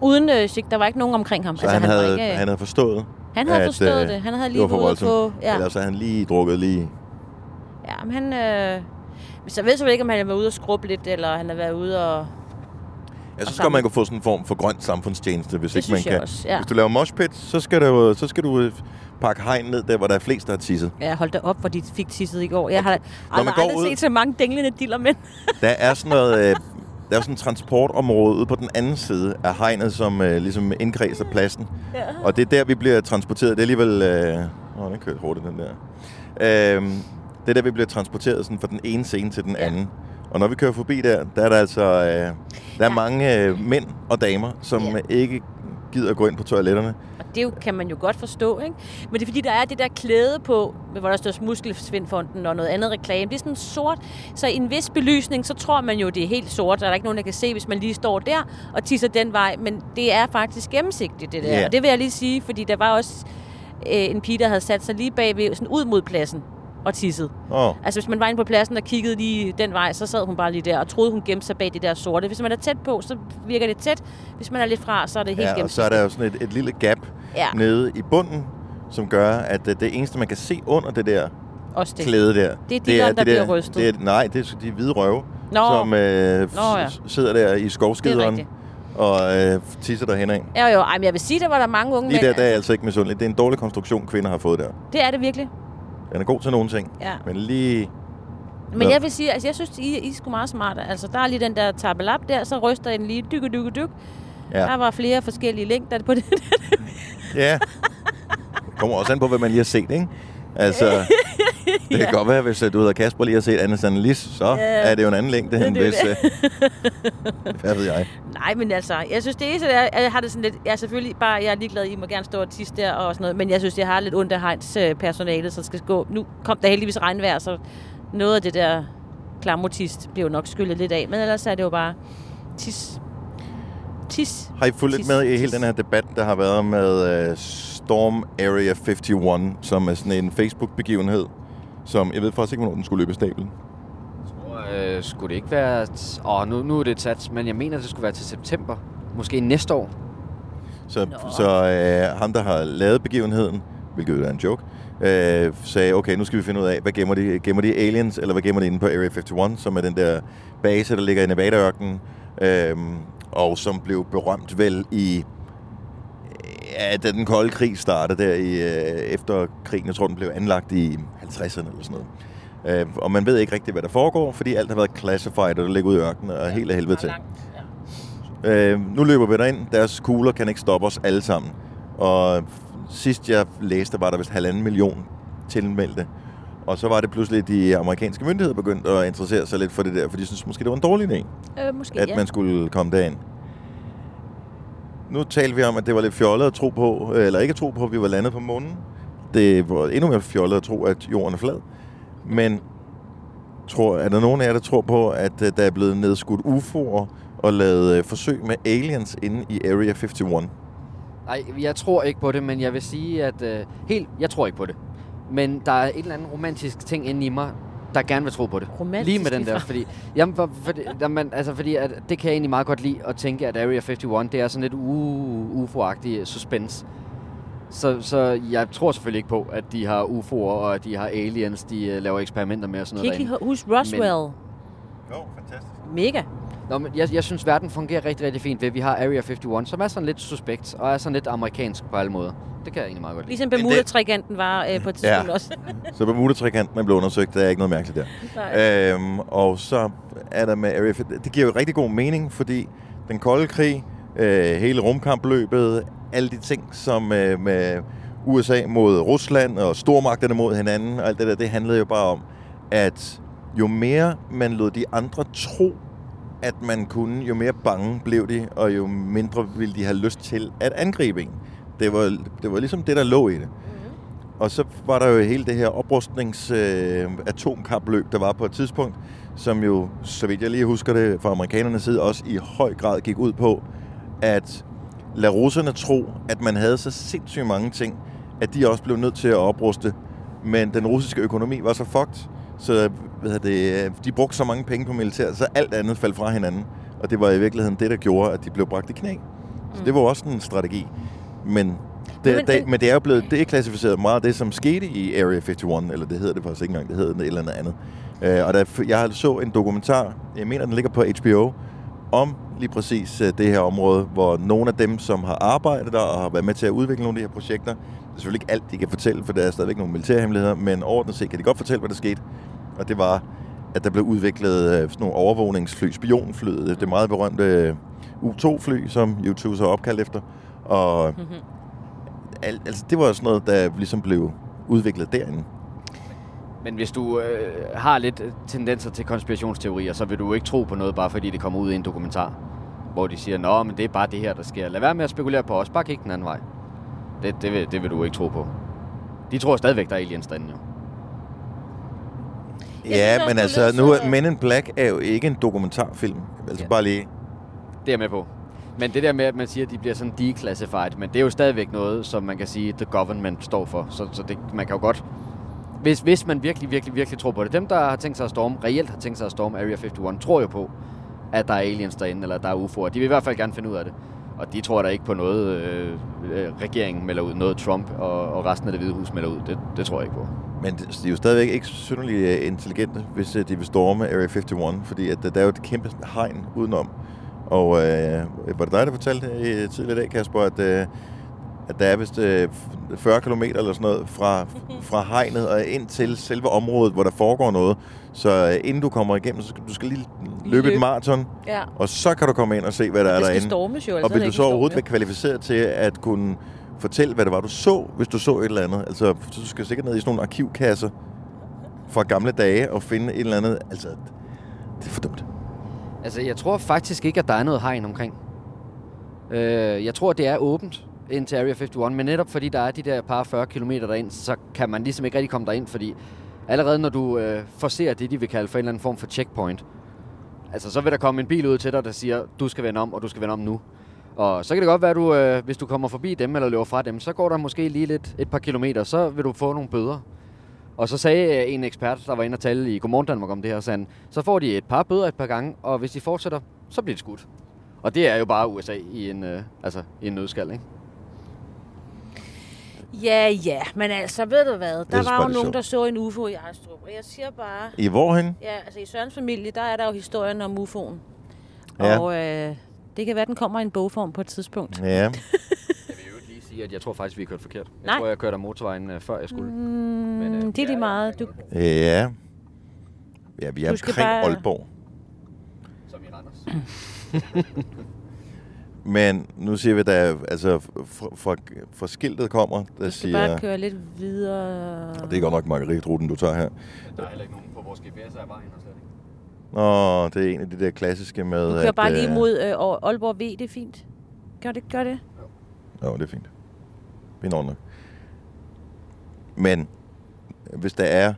Uden øh, der var ikke nogen omkring ham. Så altså, han, han, var havde, ikke, øh, han havde forstået, han havde at, forstået øh, det. Han havde det lige var ude voldsomt. på... Ja, Eller så han lige drukket lige... Ja, men han... Øh, så jeg ved selvfølgelig ikke, om han har været ude og skrubbe lidt, eller han har været ude og... Jeg synes godt, man kan få sådan en form for grøn samfundstjeneste, hvis Det ikke man kan. også, ja. Hvis du laver moshpit, så skal du, så skal du øh, pakke hegn ned der, hvor der er flest, der har tisset. Ja, hold da op, hvor de fik tisset i går. Jeg har man aldrig, aldrig ud- set så mange dinglende diller, men... Der er sådan noget... Øh, der er sådan et transportområde på den anden side af hegnet, som øh, ligesom indkredser pladsen. Ja. Og det er der, vi bliver transporteret. Det er alligevel... Øh, åh, den kørte hurtigt, den der. Øh, det er der, vi bliver transporteret sådan, fra den ene scene til den anden. Og når vi kører forbi der, der er der altså... Øh, der er Ja. mange øh, mænd og damer, som Ja. ikke gider at gå ind på toiletterne. Det jo, kan man jo godt forstå, ikke? Men det er fordi, der er det der klæde på, hvor der står Muskelsvindfonden og noget andet reklame. Det er sådan sort, så i en vis belysning, så tror man jo, det er helt sort. Der er ikke nogen, der kan se, hvis man lige står der og tisser den vej. Men det er faktisk gennemsigtigt, det der. Ja. Og det vil jeg lige sige, fordi der var også øh, en pige, der havde sat sig lige bagved, sådan ud mod pladsen og tisset. Åh, Altså, hvis man var inde på pladsen og kiggede lige den vej, så sad hun bare lige der og troede, hun gemte sig bag det der sorte. Hvis man er tæt på, så virker det tæt. Hvis man er lidt fra, så er det helt ja, og så er der jo sådan et, et lille gap Ja. nede i bunden, som gør, at øh, det eneste, man kan se under det der Også det. klæde der, Det er dilleren, der bliver rystet. Det er, nej, det er de hvide røve, Nå. som øh, Nå, ja. sidder der i skovskideren og øh, tisser derhen af. Ja, jo, ej, men jeg vil sige, der var der mange unge Lige mænd. der, der er altså ikke misundelig. Det er en dårlig konstruktion, kvinder har fået der. Det er det virkelig. Den er god til nogle ting, Ja. men lige... Men Nå. jeg vil sige, altså jeg synes, I, I er sgu meget smarte. Altså, der er lige den der tabelap der, så ryster den lige dyk, dyk, dyk. Ja. Der var flere forskellige længder på det. Ja. Det kommer også an på, hvad man lige har set, ikke? Altså, det kan godt være, hvis øh, du hedder Kasper lige har set Anne Sandelis, så Ja. er det jo en anden længde, end Det hvis... det. Øh, hvad ved jeg? Nej, men altså, jeg synes, det eneste er, at jeg har det sådan lidt... Jeg er selvfølgelig bare, jeg er ligeglad, I må gerne stå og tisse der og sådan noget, men jeg synes, jeg har lidt ondt af Heinz øh, personalet, så skal gå... Nu kom der heldigvis regnvejr, så noget af det der klamotist jo nok skyllet lidt af, men ellers er det jo bare tis. Tis. Har I fulgt lidt Tis. med i hele den her debat, der har været med uh, Storm Area 51, som er sådan en Facebook-begivenhed, som jeg ved faktisk ikke, hvornår den skulle løbe stablen. Øh, skulle det ikke være... t- Åh, nu, nu er det sat, men jeg mener, det skulle være til september. Måske næste år. Så, så øh, ham, der har lavet begivenheden, hvilket jo er en joke, øh, sagde, okay, nu skal vi finde ud af, hvad gemmer de? Gemmer de aliens, eller hvad gemmer de inde på Area 51, som er den der base, der ligger i Nevada-ørkenen, øh, og som blev berømt vel i ja, da den kolde krig startede der i, øh, efter krigen. Jeg tror, den blev anlagt i 50'erne eller sådan noget. Øh, og man ved ikke rigtigt, hvad der foregår, fordi alt har været classified, og det ligger ude i ørkenen og helt af helvede til. Øh, nu løber vi derind. Deres kugler kan ikke stoppe os alle sammen. Og sidst jeg læste, var der vist halvanden million tilmeldte. Og så var det pludselig, at de amerikanske myndigheder begyndte at interessere sig lidt for det der, for de synes måske, det var en dårlig idé, Øh, måske, at ja. man skulle komme derind. Nu talte vi om, at det var lidt fjollet at tro på, eller ikke at tro på, at vi var landet på månen. Det var endnu mere fjollet at tro, at jorden er flad. Men tror, er der nogen af jer, der tror på, at øh, der er blevet nedskudt UFO'er og lavet øh, forsøg med aliens inde i Area 51? Nej, jeg tror ikke på det, men jeg vil sige, at... Øh, helt, jeg tror ikke på det. Men der er et eller andet romantisk ting inde i mig, der gerne vil tro på det. Romantisk Lige med den der, fordi... Jamen, for, fordi, jamen, altså, fordi at, det kan jeg egentlig meget godt lide at tænke, at Area 51, det er sådan lidt uh, UFO-agtig suspense. Så, så jeg tror selvfølgelig ikke på, at de har UFO'er, og at de har aliens, de uh, laver eksperimenter med og sådan Kan I noget ikke huske Roswell? Jo, fantastisk. Mega. Nå, men jeg, jeg synes, verden fungerer rigtig, rigtig fint ved, at vi har Area 51, som er sådan lidt suspekt, og er sådan lidt amerikansk på alle måder. Det kan jeg egentlig meget godt lide. Ligesom Bermuda-trikanten var øh, på et tidspunkt Ja. også. Så Bermuda-trikanten er blevet undersøgt, der er ikke noget mærkeligt der. Øhm, og så er der med Area 51. Det giver jo rigtig god mening, fordi den kolde krig, øh, hele rumkampløbet, alle de ting, som øh, med USA mod Rusland og stormagterne mod hinanden, og alt det der, det handlede jo bare om, at jo mere man lod de andre tro, at man kunne, jo mere bange blev de, og jo mindre ville de have lyst til at angribe en. Det var, det var ligesom det, der lå i det. Og så var der jo hele det her oprustnings øh, atomkapløb, der var på et tidspunkt, som jo, så vidt jeg lige husker det fra amerikanernes side, også i høj grad gik ud på, at lade russerne tro, at man havde så sindssygt mange ting, at de også blev nødt til at opruste. Men den russiske økonomi var så fucked, så hvad det, øh, de brugte så mange penge på militær, så alt andet faldt fra hinanden. Og det var i virkeligheden det, der gjorde, at de blev bragt i knæ. Så det var også en strategi. Men Det, Men- det, men- men det er jo blevet det er klassificeret meget af det, som skete i Area 51, eller det hedder det faktisk ikke engang, det hedder et eller andet andet. Øh, og der, jeg så en dokumentar, jeg mener, den ligger på HBO, om lige præcis øh, det her område, hvor nogle af dem, som har arbejdet der og har været med til at udvikle nogle af de her projekter, det er selvfølgelig ikke alt, de kan fortælle, for der er stadigvæk nogle militærhemmeligheder, men overordnet set kan de godt fortælle, hvad der skete. Og det var, at der blev udviklet øh, sådan nogle overvågningsfly, spionflyet, det meget berømte øh, U-2-fly, som YouTube så opkaldt efter. Og Mhm. al, altså, det var sådan noget, der ligesom blev udviklet derinde. Men hvis du øh, har lidt øh, tendenser til konspirationsteorier, så vil du ikke tro på noget, bare fordi det kommer ud i en dokumentar. Hvor de siger, nå, men det er bare det her, der sker. Lad være med at spekulere på os. Bare kig den anden vej. Det, det, vil, det vil du ikke tro på. De tror stadigvæk, der er aliens derinde, jo. Ja, synes men altså, nu er Men in Black er jo ikke en dokumentarfilm. Altså Ja. bare lige... Det er jeg med på. Men det der med, at man siger, at de bliver sådan declassified, men det er jo stadigvæk noget, som man kan sige, the government står for. Så, så det, man kan jo godt... Hvis, hvis man virkelig, virkelig, virkelig tror på det. Dem, der har tænkt sig at storme, reelt har tænkt sig at storme Area 51, tror jo på, at der er aliens derinde, eller at der er UFO'er. De vil i hvert fald gerne finde ud af det. Og de tror da ikke på noget, øh, øh, regeringen melder ud, noget Trump og, og resten af det hvide hus melder ud. Det, det tror jeg ikke på. Men de er jo stadigvæk ikke synderligt øh, intelligente, hvis øh, de vil storme Area 51, fordi at, der er jo et kæmpe hegn udenom. Og øh, var det dig, der fortalte tidligere i dag, Kasper, at, øh, at der er vist øh, 40 km eller sådan noget fra, fra hegnet og ind til selve området, hvor der foregår noget. Så øh, inden du kommer igennem, så skal du skal lige løbe Løb. et maraton, Ja. og så kan du komme ind og se, hvad der er Det skal derinde. stormes jo, Og er vil du så overhovedet jo. være kvalificeret til at kunne fortælle, hvad det var, du så, hvis du så et eller andet? Altså, så du skal sikkert ned i sådan nogle arkivkasser fra gamle dage og finde et eller andet. Altså, det er for dumt. Altså, jeg tror faktisk ikke, at der er noget hegn omkring. Øh, jeg tror, det er åbent ind til Area 51, men netop fordi der er de der par 40 km derind, så kan man ligesom ikke rigtig komme derind, fordi allerede når du øh, forser det, de vil kalde for en eller anden form for checkpoint, altså så vil der komme en bil ud til dig, der siger, du skal vende om, og du skal vende om nu. Og så kan det godt være, at du, øh, hvis du kommer forbi dem eller løber fra dem, så går der måske lige lidt et par kilometer, så vil du få nogle bøder. Og så sagde øh, en ekspert, der var inde og tale i Godmorgen Danmark om det her, sagde så får de et par bøder et par gange, og hvis de fortsætter, så bliver de skudt. Og det er jo bare USA i en, øh, altså, i en nødskal, ikke? Ja, ja, men altså, ved du hvad? Der var jo nogen, der så en UFO i Ejstrup, og jeg siger bare... I hvorhen? Ja, altså i Sørens familie, der er der jo historien om UFO'en. Ja. Og øh, det kan være, den kommer i en bogform på et tidspunkt. Ja. Jeg vil jo lige sige, at jeg tror faktisk, vi har kørt forkert. Jeg Nej. tror, jeg kørte af motorvejen, øh, før jeg skulle. Mm, Men, øh, det er lige meget. Du, Ja. Ja, vi er omkring bare- Aalborg. Som i Randers. Men nu siger vi, at altså, fra, fra, fra skiltet kommer, der du skal siger... bare køre lidt videre. Og det er godt nok margaritruten, du tager her. Der er heller ikke nogen på vores GPS af vejen, og slet ikke. Nå, det er en af de der klassiske med... Du kører bare lige øh, mod øh, Aalborg V, det er fint. Gør det, gør det. Jo, det er fint. Vi når nok. Men hvis der er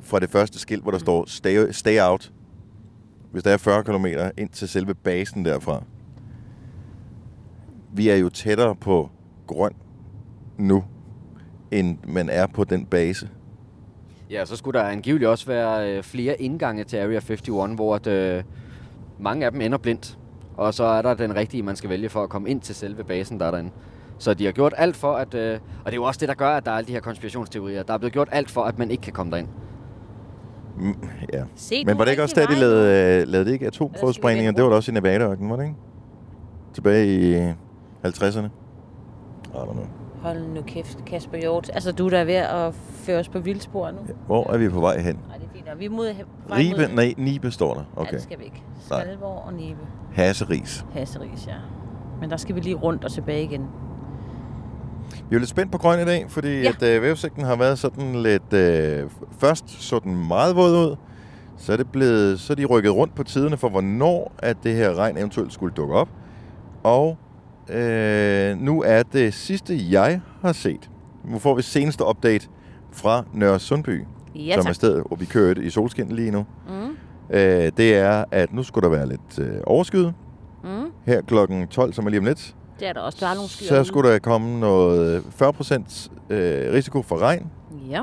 fra det første skilt, hvor der står stay, stay out, hvis der er 40 km ind til selve basen derfra, vi er jo tættere på grøn nu, end man er på den base. Ja, så skulle der angiveligt også være øh, flere indgange til Area 51, hvor at, øh, mange af dem ender blindt. Og så er der den rigtige, man skal vælge for at komme ind til selve basen, der er derinde. Så de har gjort alt for, at... Øh, og det er jo også det, der gør, at der er alle de her konspirationsteorier. Der er blevet gjort alt for, at man ikke kan komme derind. Mm, ja. Se, Men var det ikke også der, de lavede, øh, lavede de ikke atomprøvesprængninger? Det var da også i Nevada-ørkenen, var det ikke? Tilbage i 50'erne. I don't know. Hold nu kæft, Kasper Hjort. Altså, du er da ved at føre os på vildspor nu. Hvor er vi på vej hen? Nej, det er fint. Og vi er mod, vej mod- Ribe? Nej, Nibe står der. Ja, Okay. det skal vi ikke. Nej. Skalborg og Nibe. Hasseris. Hasseris, ja. Men der skal vi lige rundt og tilbage igen. Vi er lidt spændt på grøn i dag, fordi Ja. ja. at øh, vævesigten har været sådan lidt... Øh, først så den meget våd ud, så er, det blevet, så er de rykket rundt på tiderne for, hvornår at det her regn eventuelt skulle dukke op. Og øh, nu er det sidste, jeg har set. Nu får vi seneste update fra Nørre Sundby, Ja, som er tak. stedet, hvor vi kører i solskin lige nu. Mm. Øh, det er, at nu skulle der være lidt øh, overskyet. Mm. Her klokken 12, som er lige om lidt, Det er der også. Der er nogle skyer så skulle der komme noget 40% øh, risiko for regn, Ja.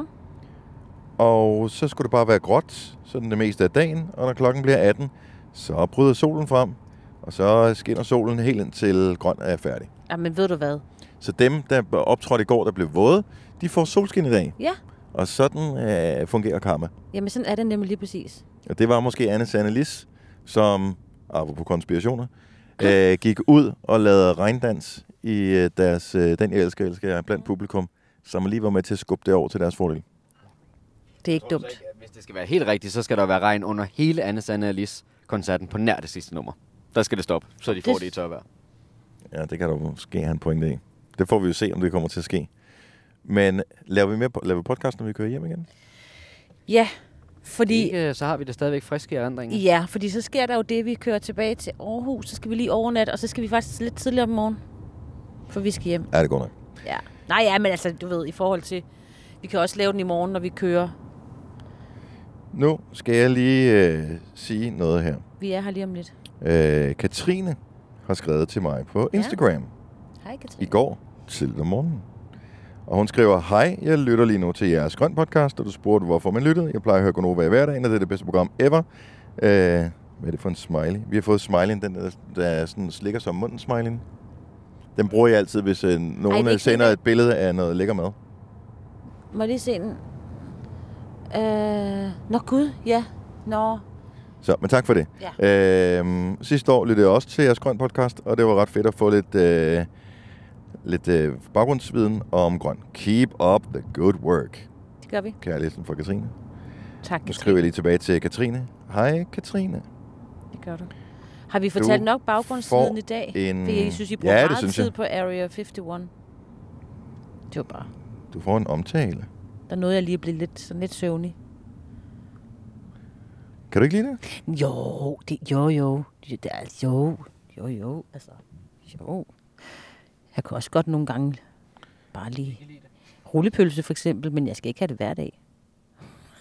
og så skulle det bare være gråt, sådan det meste af dagen, og når klokken bliver 18, så bryder solen frem, og så skinner solen helt ind til grøn er færdig. ja. men ved du hvad? Så dem, der optrådte i går, der blev våde, de får solskin i dag. Ja, Og sådan øh, fungerer karma. jamen sådan er det nemlig lige præcis. Og det var måske Anne Sanne Lis, som, apropos konspirationer, øh, gik ud og lavede regndans i øh, deres øh, Den Jeg Elsker, Elsker Jeg blandt publikum, som lige var med til at skubbe det over til deres fordel. Det er ikke dumt. Hvis det skal være helt rigtigt, så skal der være regn under hele Anne Sanne Alice koncerten på nær det sidste nummer. Der skal det stoppe, så de får Det- det i tørvejr. Ja, det kan der måske have en pointe i. Det får vi jo se, om det kommer til at ske. Men laver vi, mere, laver vi podcast, når vi kører hjem igen? Ja, fordi... Ikke, så har vi det stadigvæk friske i erindringen. Ja, fordi så sker der jo det, vi kører tilbage til Aarhus, så skal vi lige overnatte, og så skal vi faktisk lidt tidligere om morgenen, for vi skal hjem. Ja, det går nok. Ja. Nej, ja, men altså, du ved, i forhold til, vi kan også lave den i morgen, når vi kører. Nu skal jeg lige øh, sige noget her. Vi er her lige om lidt. Øh, Katrine har skrevet til mig på Instagram Hej, i Katrine. går tidligt om morgenen. Og hun skriver, Hej, jeg lytter lige nu til jeres grøn podcast, og du spurgte, hvorfor man lyttede. Jeg plejer at høre Gonova i hverdagen, og det er det bedste program ever. Øh, hvad er det for en smiley? Vi har fået smileyen, den der, der sådan slikker sig om munden smileyen. Den bruger jeg altid, hvis øh, nogen Ej, ikke sender et billede af noget lækker mad. Må jeg lige se den? Øh, nå gud, ja. Nå, Så, men tak for det. Ja. Øhm, sidste år lyttede jeg også til jeres grøn podcast, og det var ret fedt at få lidt, øh, lidt øh, baggrundsviden om grøn. Keep up the good work. det gør vi. Kærligheden fra Katrine. Tak, Nu Katrine. skriver jeg lige tilbage til Katrine. Hej Katrine. Det gør du. Har vi fortalt Du nok baggrundsviden får i dag? en- Fordi jeg synes, I bruger Ja, meget synes tid jeg. på Area 51. Det var bare... Du får en omtale. Der nåede jeg lige at blive lidt, sådan lidt søvnig. Kan du ikke lide det? Jo, det, jo, jo. Det er, jo, jo, jo. Altså, jo. Jeg kan også godt nogle gange bare lige... Rullepølse for eksempel, men jeg skal ikke have det hver dag.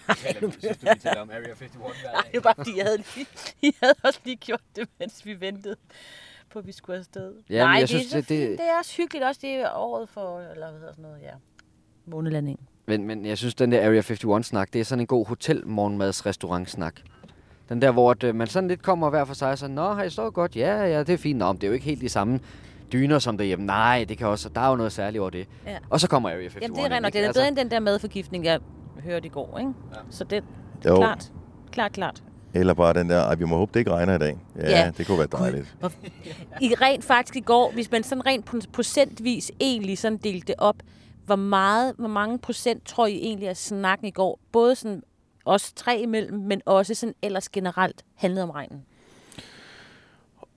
om Area 51 hver Nej, det var bare fordi, jeg havde, lige, jeg havde også lige gjort det, mens vi ventede på, at vi skulle afsted. Ja, men Nej, jeg det, synes, er så det- det- fint. det er også hyggeligt. Også det er året for, eller hvad hedder sådan noget, ja. Månelanding. Men, men jeg synes, den der Area 51-snak, det er sådan en god hotel-morgenmads-restaurant-snak. Den der, hvor at, øh, man sådan lidt kommer hver for sig og så, Nå, har I så godt? Ja, ja, det er fint. Nå, men det er jo ikke helt de samme dyner som derhjemme. Nej, det kan også, der er jo noget særligt over det. Ja. Og så kommer Area 51. Jamen, det er rent? Det er Altså, bedre end den der madforgiftning, jeg hørte i går, ikke? Ja. Så det Jo. klart. Klart, klart. Eller bare den der, vi må håbe, det ikke regner i dag. Ja, Ja. det kunne være dejligt. I rent faktisk i går, hvis man sådan rent pro- procentvis egentlig sådan delte det op, hvor meget, hvor mange procent tror I egentlig, at snakken i går, både sådan os tre imellem, men også sådan ellers generelt handlede om regnen?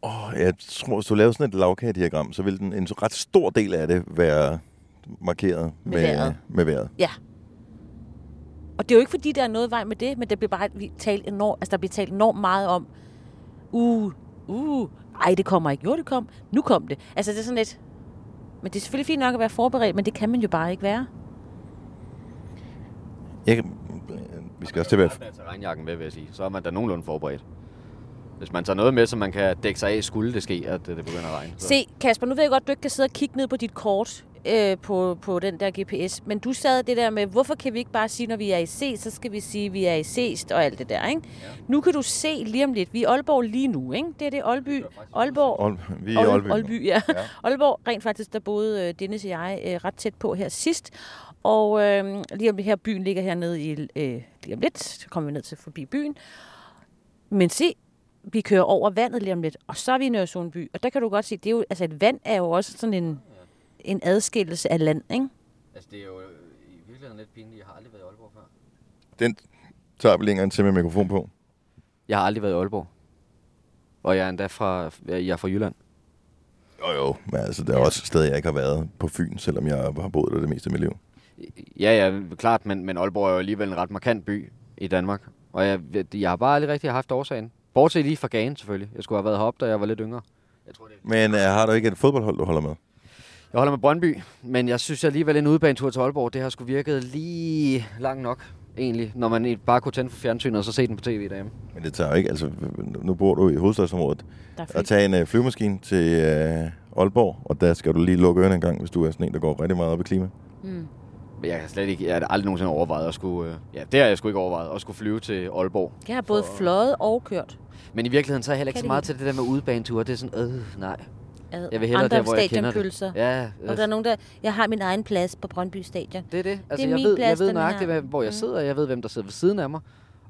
Oh, jeg tror, hvis du lavede sådan et lavkagediagram, så ville den, en ret stor del af det være markeret Med med, vejret. med vejret. Ja. Og det er jo ikke fordi, der er noget vej med det, men der bliver bare vi talt enormt, altså der bliver talt enormt meget om, uh, uh, ej, det kommer ikke. Jo, det kom. Nu kom det. Altså, det er sådan lidt... Men det er selvfølgelig fint nok at være forberedt, men det kan man jo bare ikke være. Jeg, vi skal også til at være... at tage regnjakken med, vil jeg sige. Så er man da nogenlunde forberedt. Hvis man tager noget med, så man kan dække sig af, skulle det ske, at øh, det begynder at regne. Så. Se, Kasper, nu ved jeg godt, du ikke kan sidde og kigge ned på dit kort øh, på, på den der GPS, men du sad det der med, hvorfor kan vi ikke bare sige, når vi er i C, så skal vi sige, at vi er i Seest og alt det der, ikke? Ja. Nu kan du se lige om lidt, vi er Aalborg lige nu, ikke? Det er det Aalby. Aalborg. Ol, vi er i Aalby. Aalby, ja. ja. Ja. Aalborg, rent faktisk, der boede øh, Dennis og jeg øh, ret tæt på her sidst. Og øh, lige om det her byen ligger hernede i, øh, lige om lidt, så kommer vi ned til forbi byen. Men se, vi kører over vandet lige om lidt, og så er vi i Nørresundby. Og der kan du godt se, det er jo, altså et vand er jo også sådan en, en adskillelse af land, ikke? Altså, det er jo i virkeligheden lidt pinligt. Jeg har aldrig været i Aalborg før. Den tager vi længere end til med mikrofon på. Jeg har aldrig været i Aalborg. Og jeg er endda fra, jeg er fra Jylland. Jo, jo. Men altså, der er også steder, jeg ikke har været på Fyn, selvom jeg har boet der det meste af mit liv. Ja, ja, klart, men, men Aalborg er jo alligevel en ret markant by i Danmark. Og jeg, jeg har bare aldrig rigtig haft årsagen. Bortset lige fra Gagen, selvfølgelig. Jeg skulle have været heroppe, da jeg var lidt yngre. Jeg, tror, det Men uh, har du ikke et fodboldhold, du holder med? jeg holder med Brøndby, men jeg synes alligevel, en udebanetur til Aalborg, det har sgu virket lige lang nok, egentlig. Når man bare kunne tænde for fjernsynet og så se den på tv derhjemme. Men det tager jo ikke, altså nu bor du i hovedstadsområdet. At tage en uh, flyvemaskine til uh, Aalborg, og der skal du lige lukke ørerne en gang, hvis du er sådan en, der går rigtig meget op i klima. Mm. Jeg har slet ikke, jeg har aldrig nogensinde overvejet at skulle, øh, ja, det har jeg sgu ikke overvejet, at skulle flyve til Aalborg. Jeg har både fløjet og kørt. Men i virkeligheden så er jeg heller ikke Kan så det meget til det der med udebaneture. Det er sådan, øh, nej. ad Jeg vil hellere andre der, hvor jeg kender det. Ja, Og der er nogen, der... Jeg har min egen plads på Brøndby Stadion. Det er det. Altså, er jeg, min ved, plads, jeg ved nøjagtigt, hvad- hvor jeg Mm. sidder. Jeg ved, hvem der sidder ved siden af mig.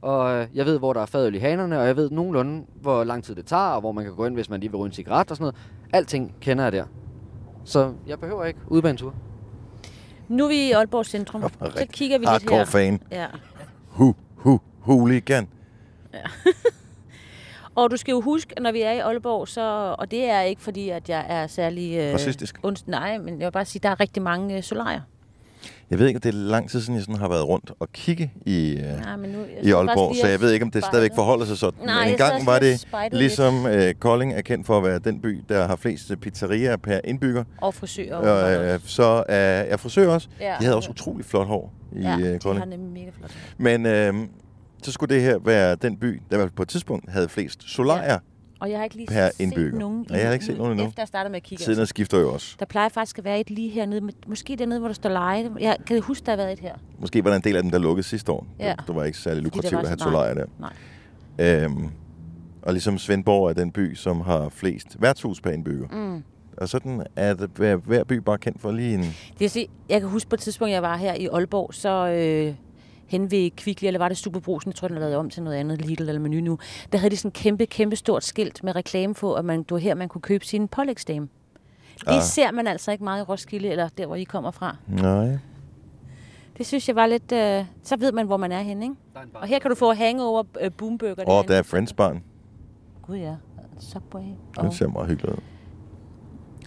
Og øh, jeg ved, hvor der er fadøl i hanerne, og jeg ved nogenlunde, hvor lang tid det tager, og hvor man kan gå ind, hvis man lige vil ryge en cigaret og sådan noget. Alting kender jeg der. Så jeg behøver ikke udbanetur. Nu er vi i Aalborg Centrum. Så kigger vi lidt her. fan. Ja. Hu, hu, hooligan. Og du skal jo huske, når vi er i Aalborg, så, og det er ikke fordi, at jeg er særlig... Øh, Racistisk. Ondst, nej, men jeg vil bare sige, at der er rigtig mange øh, solarier. Jeg ved ikke, det er lang tid siden, jeg sådan har været rundt og kigge i, øh, Nej, men nu, jeg i Aalborg, så jeg ved ikke, om det spejlet- stadigvæk forholder sig sådan. Nej, Men jeg en gang sad var det, ligesom øh, Kolding er kendt for at være den by, der har flest pizzerier per indbygger. Og frisører. Og, øh, så er jeg frisør også. Ja. De havde også utrolig flot hår i ja, øh, de har Kolding. nemlig mega flot. Men øh, så skulle det her være den by, der på et tidspunkt havde flest solarier. Og jeg har ikke lige Per set indbygger. nogen Nej, jeg har ikke set nogen endnu. Efter jeg startede med at kigge. Siden skifter jo også. Der plejer faktisk at være et lige hernede. men Måske dernede, hvor der står leje. Jeg kan huske, der har været et her. Måske var der en del af dem, der lukkede sidste år. Ja. Det var ikke særlig lukrativt at have så- solarier der. Nej. Øhm, og ligesom Svendborg er den by, som har flest værtshus per indbygger. Mm. Og sådan er det, hver, hver by bare kendt for lige en... Det vil sige, jeg kan huske på et tidspunkt, jeg var her i Aalborg, så øh, hen ved Kvickly, eller var det Superbrusen, jeg tror, den har lavet om til noget andet, Lidl eller Menu nu, der havde de sådan en kæmpe, kæmpe stort skilt med reklame på, at man, det var her, man kunne købe sin pålægsdame. Det Ah. ser man altså ikke meget i Roskilde, eller der, hvor I kommer fra. Nej. Det synes jeg var lidt... Øh, så ved man, hvor man er henne, ikke? Og her kan du få hangover øh, boomburger. Og der er Friends barn. Gud ja. Subway. Det Og, ser meget hyggeligt ud.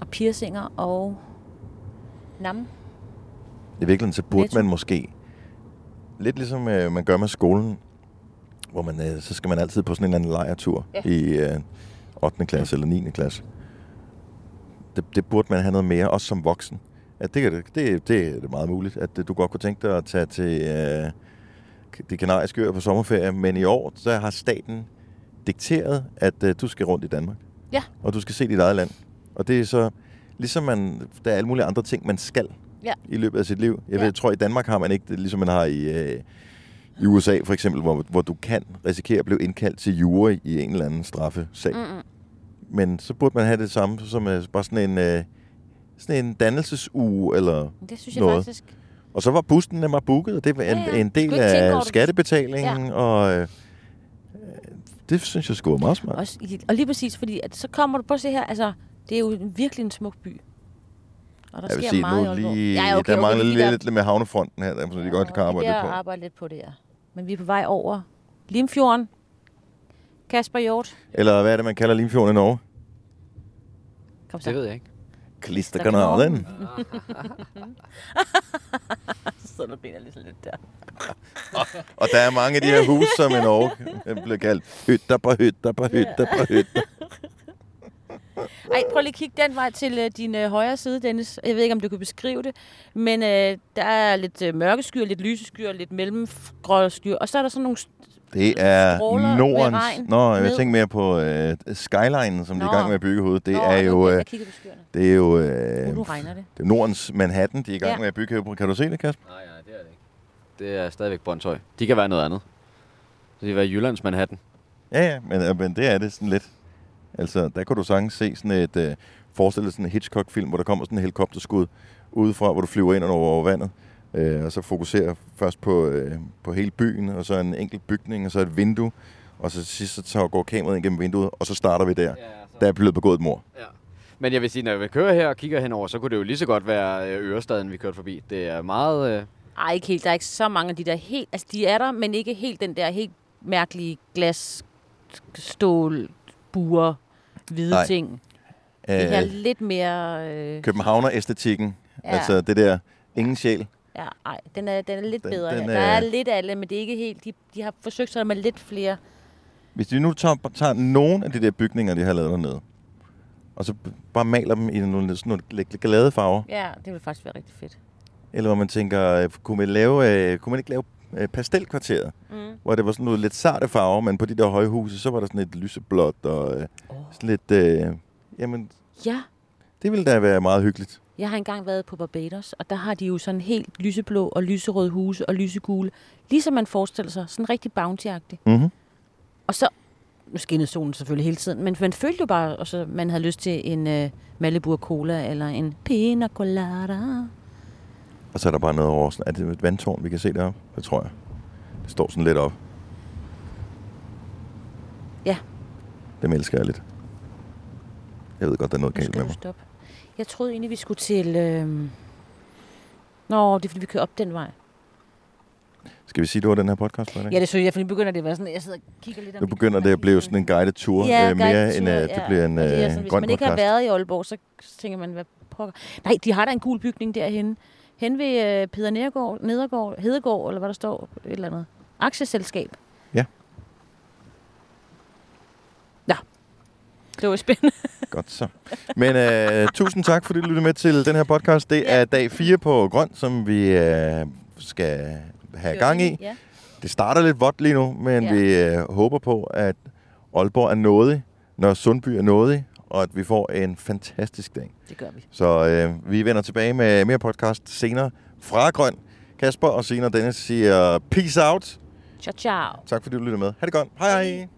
og piercinger og nam. I virkeligheden så burde Netto. man måske... Lidt ligesom øh, man gør med skolen, hvor man, øh, så skal man altid på sådan en eller anden lejretur Ja. i øh, 8. klasse eller 9. klasse. Det, det burde man have noget mere, også som voksen. At det, det, det, det er det meget muligt, at øh, du godt kunne tænke dig at tage til øh, de kanariske øer på sommerferie, men i år, så har staten dikteret, at øh, du skal rundt i Danmark. Ja. Og du skal se dit eget land. Og det er så, ligesom man, der er alle mulige andre ting, man skal Ja. i løbet af sit liv. Jeg, Ja. ved, jeg tror, i Danmark har man ikke det, ligesom man har i, øh, i USA for eksempel, hvor, hvor du kan risikere at blive indkaldt til jury i en eller anden straffesag. Mm-mm. Men så burde man have det samme som øh, bare sådan en, øh, sådan en dannelsesuge eller Det synes jeg noget. faktisk. Og så var bussen nemlig booket, og det var en, Ja, ja. en del af skattebetalingen, og øh, det synes jeg skulle være meget smart. Også, og lige præcis, fordi at så kommer du på at se her, altså, det er jo virkelig en smuk by. Og der Jeg vil sker sige, meget i nu Aalborg. lige, Ja, okay, der mangler okay, lige der- lidt med havnefronten her, der, så de godt kan Ja, arbejde lidt på. arbejde lidt på det, ja. Men vi er på vej over Limfjorden. Kasper Hjort. Eller hvad er det, man kalder Limfjorden i Norge? Kom så. Det ved jeg ikke. Klisterkanalen. så benet lige sådan lidt der. Og der er mange af de her huse, som i Norge øh, bliver kaldt hytter på hytter på hytter på hytter. Ej, prøv lige at kigge den vej til øh, din øh, højre side, Dennis. Jeg ved ikke, om du kan beskrive det, men øh, der er lidt øh, mørke skyer, lidt lyse skyer, lidt mellemgrå skyer, og så er der sådan nogle... st- Det er Stråler Nordens... Nå, jeg ned. tænker mere på øh, skyline, som de er i Nå. gang med at bygge hovedet. Det Nå, er jo... Øh, det er jo... Øh, Uh, nu regner det. det er Nordens Manhattan, de er i gang Ja. med at bygge herude. Kan du se det, Kasper? Nej, nej, det er det ikke. Det er stadigvæk Brøndshøj. De kan være noget andet. Så de kan være Jyllands Manhattan. Ja, ja, men, øh, men det er det sådan lidt. Altså, der kunne du sagtens se sådan et... Øh, forestille dig sådan en Hitchcock-film, hvor der kommer sådan en helikopterskud udefra, hvor du flyver ind over vandet. Øh, og så fokuserer først på, øh, på hele byen, og så en enkelt bygning, og så et vindue. Og så til sidst så tager- går kameraet ind gennem vinduet, og så starter vi der. Ja, så. Der er blevet begået et mor. Ja. Men jeg vil sige, når vi kører her og kigger henover, så kunne det jo lige så godt være øh, Ørestaden, vi kørte forbi. Det er meget... Øh, Ej, ikke helt. Der er ikke så mange af de der helt... Altså, de er der, men ikke helt den der helt mærkelige glas, stål, buer, hvide Nej. ting. Det her Øh, lidt mere... Øh, Københavner-æstetikken. Ja. Altså det der ingen sjæl. ja, ej, den er, den er lidt Den- bedre. den Den, er- Der er lidt af det, men det er ikke helt... De, de har forsøgt sig med lidt flere... Hvis vi nu tager, tager nogle af de der bygninger, de har lavet dernede, og så bare maler dem i nogle, sådan nogle lidt glade farver, Ja, det vil faktisk være rigtig fedt. eller hvor man tænker, øh, kunne man, lave, øh, kunne man ikke lave øh, pastelkvarteret, Mm. hvor det var sådan noget lidt sarte farver, men på de der høje huse, så var der sådan et lyseblåt og øh, sådan lidt... Øh, jamen, Ja, det ville da være meget hyggeligt. jeg har engang været på Barbados, og der har de jo sådan helt lyseblå og lyserøde huse og lysegule. Ligesom man forestiller sig, sådan rigtig bounty-agtigt. Mm-hmm. Og så nu skinnede solen selvfølgelig hele tiden, men man følte jo bare, at man havde lyst til en øh, Malibu Cola eller en Pina Colada. Og så er der bare noget over sådan, er det et vandtårn, vi kan se deroppe? Det tror jeg. Det står sådan lidt op. Ja. Dem elsker jeg lidt. Jeg ved godt, der er noget galt med mig. stoppe. Jeg troede egentlig, vi skulle til... Øh... Nå, det er fordi, vi kører op den vej. Skal vi sige, det var den her podcast, Frederik? Ja, det synes jeg, for nu begynder det at være sådan, jeg sidder og kigger lidt om Nu begynder det at blive sådan en guided tour, Ja, øh, mere guided end tour, at det bliver en Og det er øh, sådan, hvis grøn man ikke har podcast. været i Aalborg, så tænker man, hvad pokker. Nej, de har da en gul bygning derhen. Hen ved øh, Peter Nedergaard, Nedergaard, Hedegaard, eller hvad der står, et eller andet. Aktieselskab. Ja. Ja. Det var spændende. Godt så. Men øh, tusind tak, fordi du lyttede med til den her podcast. Det er dag 4 på Grøn, som vi øh, skal have gang i. Ja. Det starter lidt vådt lige nu, men Ja. ja. vi øh, håber på, at Aalborg er nådig, når Sundby er nådig, og at vi får en fantastisk dag. Det gør vi. Så øh, vi vender tilbage med mere podcast senere fra Grøn. Kasper og senere Dennis siger peace out. Ciao, ciao. Tak fordi du lyttede med. Ha' det godt. Hej hej.